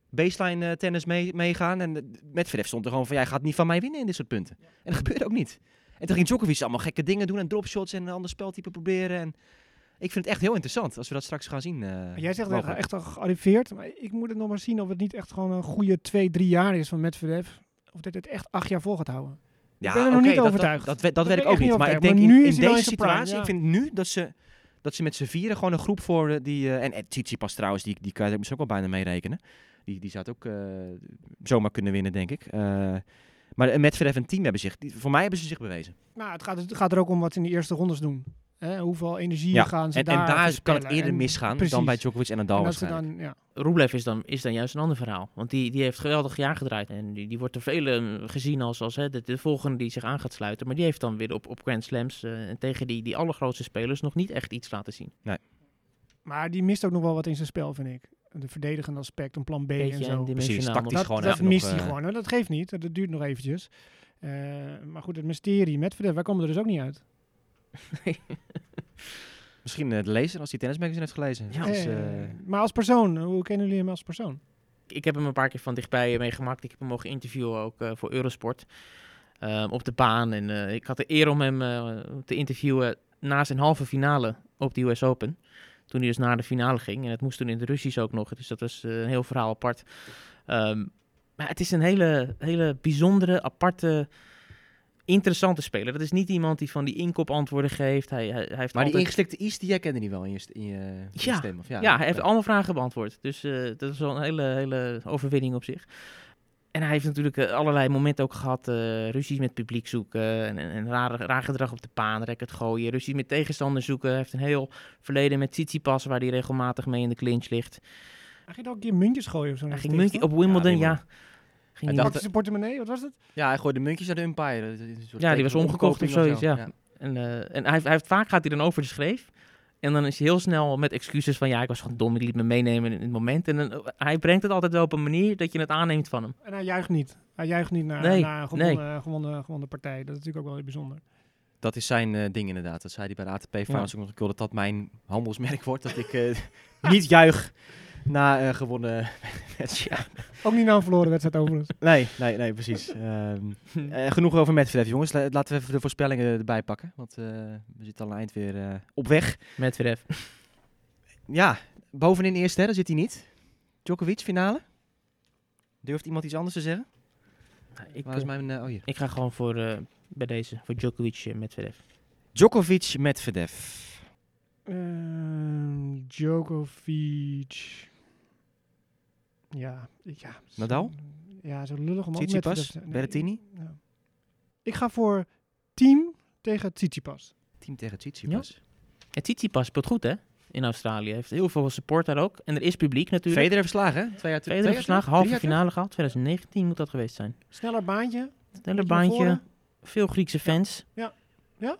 Baseline eh, tennis mee, meegaan. En uh, Medvedev stond er gewoon van, jij gaat niet van mij winnen in dit soort punten. En dat [laughs] gebeurde ook niet. En toen ging Djokovic allemaal gekke dingen doen en dropshots en een ander speltype proberen. En ik vind het echt heel interessant als we dat straks gaan zien. eh,
Jij zegt
mogelijk.
echt al gearriveerd. Maar ik moet het nog maar zien of het niet echt gewoon een goede twee, drie jaar is van Medvedev. Of dit het echt acht jaar vol gaat houden.
Ja,
ben er nog niet
dat-
overtuigd.
Dat, dat, weet- dat ik ook
ik
niet. Maar ik denk in,
Maar nu
in deze situatie,
ja.
ik vind nu dat ze, dat ze met z'n vieren gewoon een groep voor die... eh, en en Tsitsipas trouwens, die, die kan je misschien ook wel bijna meerekenen. Die, die zou het ook eh, zomaar kunnen winnen, denk ik. Maar Medvedev en team hebben zich... Die, voor mij hebben ze zich bewezen.
Nou, het gaat, het gaat er ook om wat ze in de eerste rondes doen. Hè, hoeveel energie
Ja,
gaan ze
En, en
daar
daar kan het eerder
En
misgaan
precies.
dan bij Djokovic en Nadal
En dan, ja.
Rublev is dan, is dan juist een ander verhaal. Want die, die heeft geweldig jaar gedraaid. En die, die wordt door velen gezien als, als hè, de, de volgende die zich aan gaat sluiten. Maar die heeft dan weer op, op Grand Slams eh, en tegen die, die allergrootste spelers nog niet echt iets laten zien.
Maar die mist ook nog wel wat in zijn spel, vind ik. De verdedigende aspect, een plan B en zo.
Precies, tactisch
Dat,
gewoon
dat
even
mist
nog,
hij
eh,
gewoon. hoor. Dat geeft niet. Dat duurt nog eventjes. Eh, maar goed, het mysterie met Medvedev, wij komen er dus ook niet uit. [laughs]
Misschien eh, de lezer, als hij tennismagazine heeft gelezen.
Ja,
Dus,
Eh,
eh,
maar als persoon, hoe kennen jullie hem als persoon?
ik heb hem een paar keer van dichtbij eh, meegemaakt. Ik heb hem mogen interviewen ook eh, voor Eurosport. Ehm, op de baan. En eh, ik had de eer om hem eh, te interviewen na zijn halve finale op de US Open. Toen hij dus naar de finale ging. En het moest toen in de Russisch ook nog. Dus dat was eh, een heel verhaal apart. Ehm, maar het is een hele, hele bijzondere, aparte, interessante speler. Dat is niet iemand die van die inkopantwoorden geeft. Hij, hij, hij heeft
maar die
altijd...
ingeslikte is, die herkende niet wel in je, in je, in je
Ja,
stem. Of, ja,
Ja, hij heeft allemaal vragen beantwoord. Dus eh, dat is wel een hele, hele overwinning op zich. En hij heeft natuurlijk eh, allerlei momenten ook gehad. eh ruzies met publiek zoeken. En, en, en raar, raar gedrag op de baan. Racket gooien. Ruzies met tegenstanders zoeken. Hij heeft een heel verleden met Tsitsipas. Waar hij regelmatig mee in de clinch ligt.
Hij ging ook een keer muntjes gooien of zo.
Hij ging
de
muntje
tegenstander.
op Wimbledon,
Ja,
ja. Ging
Hij
Pakte zijn portemonnee, wat was het?
Ja, hij gooide muntjes naar de umpire.
Ja, die was omgekocht of zoiets,
zo.
ja. En, eh, en hij, heeft- hij heeft, vaak gaat hij dan over de schreef. En dan is hij heel snel met excuses van ja, ik was gewoon dom, ik liet me meenemen in het moment. En dan, eh, hij brengt het altijd wel op een manier dat je het aanneemt van hem.
En hij juicht niet. Hij juicht niet naar,
Nee,
naar een gewonnen, gewonnen, gewonnen partij. Dat is natuurlijk ook wel heel bijzonder.
Dat is zijn eh, ding inderdaad. Dat zei hij bij de ATP Finals ook nog. Ik wil dat dat mijn handelsmerk [laughs] wordt. Dat ik eh, [laughs] niet juich na eh, gewonnen [laughs] wedstrijd.
Ook niet na een verloren wedstrijd overigens. [laughs]
Nee, nee, nee, precies. Ehm, [laughs] eh, genoeg over Medvedev, jongens. La- Laten we even de voorspellingen erbij pakken. Want eh, we zitten al een eind weer eh, op weg.
Medvedev.
Ja, bovenin eerst, hè, daar zit hij niet. Djokovic, finale. Durft iemand iets anders te zeggen?
Ik,
Waar is
eh,
mijn... eh, oh, hier.
ik ga gewoon voor, eh, bij deze, voor Djokovic en Medvedev.
Djokovic, Medvedev.
Ehm, Djokovic. Ja, ik- ja.
Nadal?
Ja, zo lullig om
Tsitsipas?
te- nee,
Berrettini?
ja. Ik ga voor team tegen Tsitsipas.
Team tegen Tsitsipas.
En Tsitsipas speelt goed, hè? In Australië. Heeft heel veel support daar ook. En er is publiek natuurlijk.
Federer verslagen, hè? Twee jaar terug.
Federer verslagen, halve finale gehad. 2019 moet dat geweest zijn.
Sneller baantje.
Sneller
naar
baantje. Veel Griekse fans.
Ja. Ja?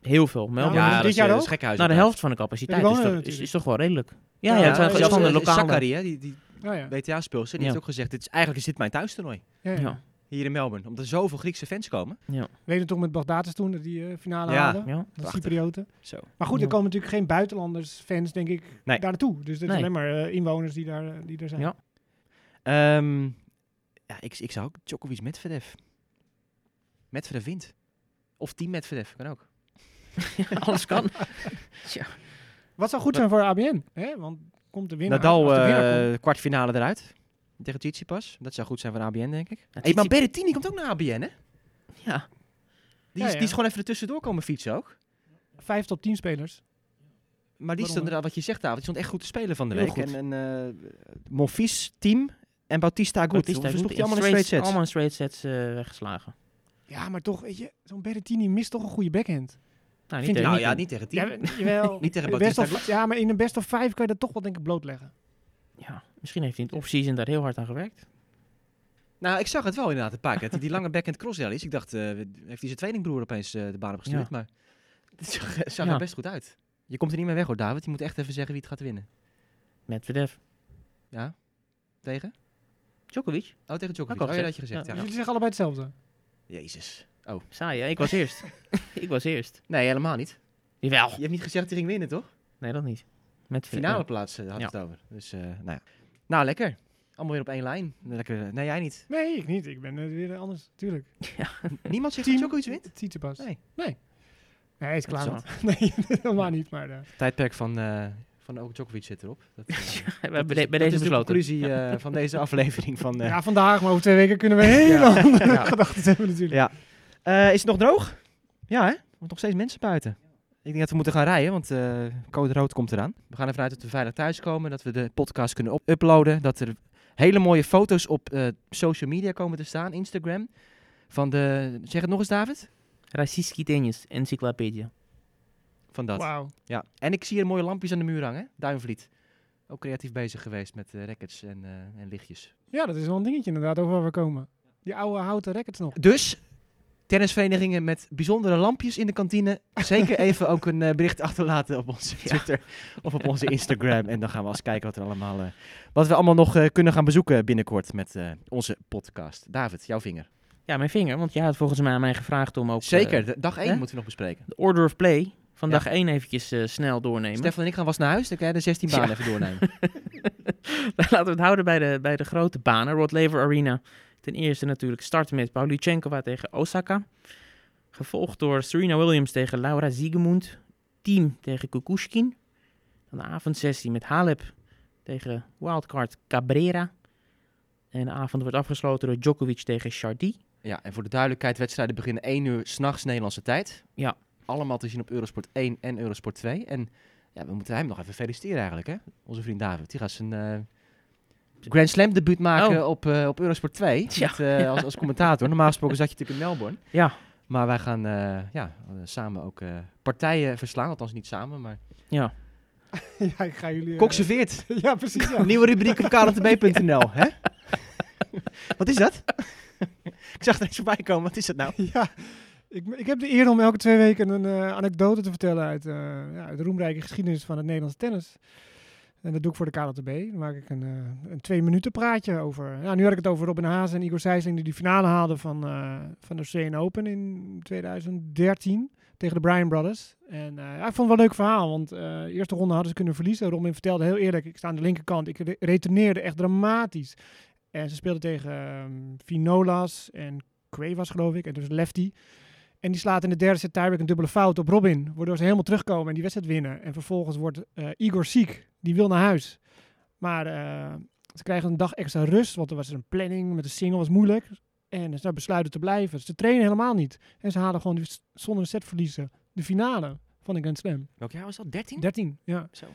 Heel veel. Melbourne.
terug?
dit
dat is,
jaar ook?
gekhuis
nou, de helft van de capaciteit
Ja,
is, toch, is, toch wel redelijk. Ja,
Ja,
ja, het zijn,
ja,
het is
ja,
gewoon de lokale.
Zachary, hè, die, die
Oh ja.
WTA-speelster, die
Ja.
heeft ook gezegd, dit is, eigenlijk is dit mijn thuistoernooi.
Ja, ja.
Ja,
Hier in Melbourne. Omdat er zoveel Griekse fans komen.
Weet je toch met Bagdatis toen, dat die eh, finale
Ja.
haalden?
ja.
Dat. Cyprioten.
Zo.
Maar goed,
Ja.
er komen natuurlijk geen buitenlanders, fans, denk ik,
Nee.
daar naartoe. Dus het is
Nee.
alleen maar eh, inwoners die daar, eh, die er zijn.
Ja.
Ehm, ja, ik, ik zou ook Djokovic Medvedev. Medvedev wint. Of team Medvedev, kan ook. [laughs]
Alles kan. [laughs]
Wat zou goed zijn voor ABN? Hè? Want komt de winnaar
Nadal
de winnaar
eh,
komt-
kwartfinale eruit. Tegen Tsitsipas. Dat zou goed zijn voor ABN, denk ik.
Ja,
Hey, maar Berrettini komt ook naar ABN, hè?
Ja.
Die,
Ja,
is,
ja.
die is gewoon even er tussendoor komen fietsen ook.
Vijf top 10 spelers.
Maar die
Waarom,
stond, er- wat je zegt, David, die stond echt goed te spelen van de
Heel
week.
goed.
En, en eh, Monfils, team en Bautista goed.
Bautista
die allemaal in
In
straight sets?
Allemaal in straight sets eh, weggeslagen.
Ja, maar toch, weet je, zo'n Berrettini mist toch een goede backhand.
Nou,
Vind
niet
Nou
tegen-
ja, [laughs] niet tegen team.
Ja, jawel.
Niet tegen
Best of, ja, maar in een best of five kan je dat toch wel denk ik blootleggen.
ja, misschien heeft hij in het off-season daar heel hard aan gewerkt.
Nou, ik zag het wel inderdaad een paar keer. Die lange backhand cross rallies. Ik dacht, eh, heeft hij zijn tweelingbroer opeens eh, de baan opgestuurd.
Ja.
Maar het zag, het zag
Ja.
er best goed uit. Je komt er niet meer weg hoor, David. Je moet echt even zeggen wie het gaat winnen.
Medvedev.
Ja? Tegen?
Djokovic.
Oh, tegen Djokovic.
Had
Oh, ja, dat had je gezegd.
Dus
Ja.
jullie zeggen allebei hetzelfde.
Jezus. Oh.
Saai, hè? Ik was eerst. [laughs] ik was eerst.
Nee, helemaal niet.
Jawel.
Je hebt niet gezegd dat hij ging winnen, toch?
Nee, dat niet. Medvedev.
Finale
ja.
plaats eh, had
Ja.
het over. Dus, eh, nou ja. Nou, lekker. Allemaal weer op één lijn. Lekker. Nee, jij niet.
Nee, ik niet. Ik ben eh, weer anders, tuurlijk. [laughs]
Niemand zegt
Team-
dat Djokovic wint?
Tsitsipas.
Nee.
Nee. Nee, hij is klaar. Met. [laughs] Nee, helemaal niet. Maar eh,
Tijdperk van, eh van ook Djokovic zit erop. Dat, eh,
We
dat
hebben bij,
is-
de- bij
dat
deze
is de conclusie eh, van deze aflevering van... eh,
ja, vandaag, maar over twee weken kunnen we hele
Ja.
andere
Ja.
gedachten hebben natuurlijk.
Ja. Eh, is het nog droog? Ja, hè? Er zijn nog steeds mensen buiten. Ik denk dat we moeten gaan rijden, want uh, code rood komt eraan. We gaan ervan uit dat we veilig thuiskomen, dat we de podcast kunnen uploaden. Dat er hele mooie foto's op eh, social media komen te staan, Instagram. Van de, zeg het nog eens David?
Racistisch Tennis, encyclopedia.
Van dat.
Wauw.
Ja, en ik zie hier mooie lampjes aan de muur hangen, Duinvliet. Ook creatief bezig geweest met uh, en, en lichtjes.
Ja, dat is wel een dingetje inderdaad, over waar we komen. Die oude houten records nog.
Dus, tennisverenigingen met bijzondere lampjes in de kantine. Zeker even ook een eh, bericht achterlaten op onze Twitter of op onze Instagram. En dan gaan we eens kijken wat, er allemaal, eh, wat we allemaal nog eh, kunnen gaan bezoeken binnenkort met onze podcast. David, jouw vinger.
Ja, mijn vinger, want jij had volgens mij aan mij gevraagd om ook
Zeker, dag 1
hè?
moeten we nog bespreken.
de order of play van
Ja.
dag 1 eventjes snel doornemen.
Stefan en ik gaan vast naar huis, dan kan jij de 16 banen
Ja.
even doornemen. [laughs]
Laten we het houden bij de, bij de grote banen. Rod Laver Arena. Ten eerste natuurlijk starten met Pavlyuchenkova tegen Osaka. Gevolgd door Serena Williams tegen Laura Siegemund. Team tegen Kukushkin. Dan de avondsessie met Halep tegen wildcard Cabrera. En de avond wordt afgesloten door Djokovic tegen Chardy.
ja, en voor de duidelijkheid, wedstrijden beginnen 1 uur s'nachts Nederlandse tijd.
Ja.
Allemaal te zien op Eurosport 1 en Eurosport 2. En ja, we moeten hem nog even feliciteren eigenlijk, hè? Onze vriend David. Die gaat zijn eh, Grand Slam debuut maken
Oh.
op, eh, op Eurosport 2. [laughs]
Ja.
Met, eh, als, als commentator. Normaal gesproken zat je natuurlijk in Melbourne.
Ja.
Maar wij gaan eh, ja, samen ook eh, partijen verslaan. Althans niet samen, maar...
Ja. [laughs]
ja, ik ga jullie... [laughs] ja, precies. Ja.
Nieuwe rubriek op kltb.nl, hè? Wat is dat? ik zag er eens voorbij komen. Wat is dat nou?
ja. Ik, ik heb de eer om elke twee weken een eh, anekdote te vertellen uit, eh, ja, uit de roemrijke geschiedenis van het Nederlandse tennis. En dat doe ik voor de KLTB. Dan maak ik een, eh, een twee minuten praatje over. Ja, nu had ik het over Robin Haas en Igor Sijsling die die finale haalden van, eh, van de Australian Open in 2013 tegen de Bryan Brothers. En eh, ja, ik vond het wel een leuk verhaal, want de eerste ronde hadden ze kunnen verliezen. Robin vertelde heel eerlijk, ik sta aan de linkerkant, ik re- echt dramatisch. En ze speelden tegen ehm Vinolas en Cuevas geloof ik, en dus lefty. En die slaat in de derde set tiebreak een dubbele fout op Robin. Waardoor ze helemaal terugkomen en die wedstrijd winnen. En vervolgens wordt eh, Igor ziek. Die wil naar huis. Maar eh, ze krijgen een dag extra rust. Want er was een planning met de single. was moeilijk. En ze besluiten te blijven. Ze trainen helemaal niet. En ze halen gewoon die- zonder een set verliezen. De finale van de Grand Slam.
Welk jaar was dat? 13?
13, ja.
Zo.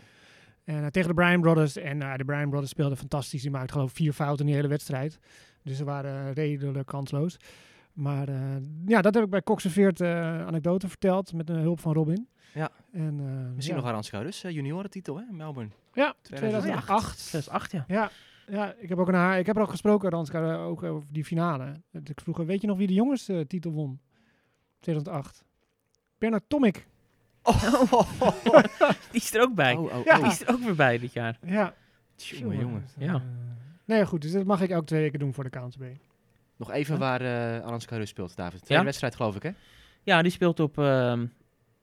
En eh, tegen de Bryan Brothers. En de Bryan Brothers speelden fantastisch. Die maakten geloof ik vier fouten in die hele wedstrijd. Dus ze waren redelijk kansloos. Maar eh, ja, dat heb ik bij Cox Veert eh anekdote verteld met de hulp van Robin.
Ja.
En, eh,
Misschien
ja.
nog Arans uh, juniorentitel hè, Melbourne.
Ja,
2008.
2008.
2008, ja.
Ja, ja ik, heb ook een, haar- ik heb er ook gesproken, Ranska, ook over die finale. Ik vroeg, weet je nog wie de jongenstitel won? 2008. Bernard Tomic. [laughs]
Die is er ook bij.
Oh, oh,
Ja.
oh.
Die is er ook weer bij dit jaar.
Ja.
Jongen, jongen.
Ja.
Nee, goed. Dus dat mag ik elke twee weken doen voor de KNSB.
Nog even waar eh Arans Schuurus speelt, David. Tweede
Ja?
wedstrijd geloof ik hè?
Ja, die speelt op ehm,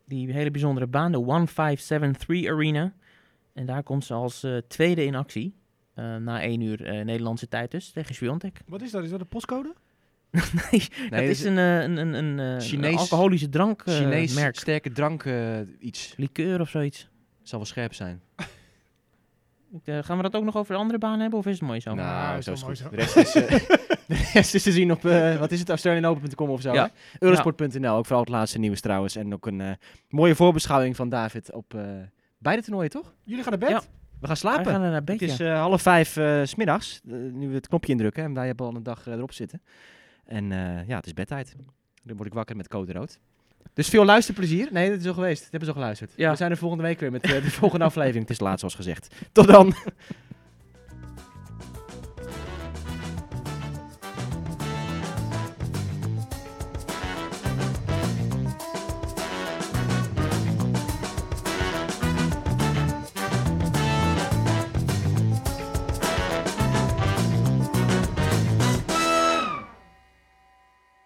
die hele bijzondere baan, de 1573 Arena. En daar komt ze als eh, tweede in actie. eh, na één uur eh, Nederlandse tijd dus, tegen Sviontek.
Wat is dat? Is dat een postcode? [laughs]
nee,
Nee,
het
dat
is een, een, een, een, eh, een
Chinees-
alcoholische drank eh,
Chinees
merk.
sterke drank eh, iets.
Liqueur of zoiets.
Zal wel scherp zijn. [laughs]
Eh, gaan we dat ook nog over de andere baan hebben of is het mooi zo?
Nou,
Nou, zo
is
is goed.
mooi
De rest is, eh, [laughs] [laughs] de rest is te zien op, eh, wat is het, australianopen.com of zo.
Ja.
Eurosport.nl, ook vooral het laatste nieuws trouwens. En ook een eh, mooie voorbeschouwing van David op eh, beide toernooien, toch?
Jullie gaan naar bed?
Ja.
We gaan slapen.
gaan er naar
Het
bed,
is
ja.
eh, half vijf s smiddags, nu we het knopje indrukken. En wij hebben al een dag erop zitten. En eh, ja, het is bedtijd. Dan word ik wakker met code rood. Dus veel luisterplezier. Nee, dat is al geweest. Dat hebben ze al geluisterd.
Ja.
We zijn er volgende week weer met eh, de [laughs] volgende aflevering. Het is laat zoals gezegd. Tot dan.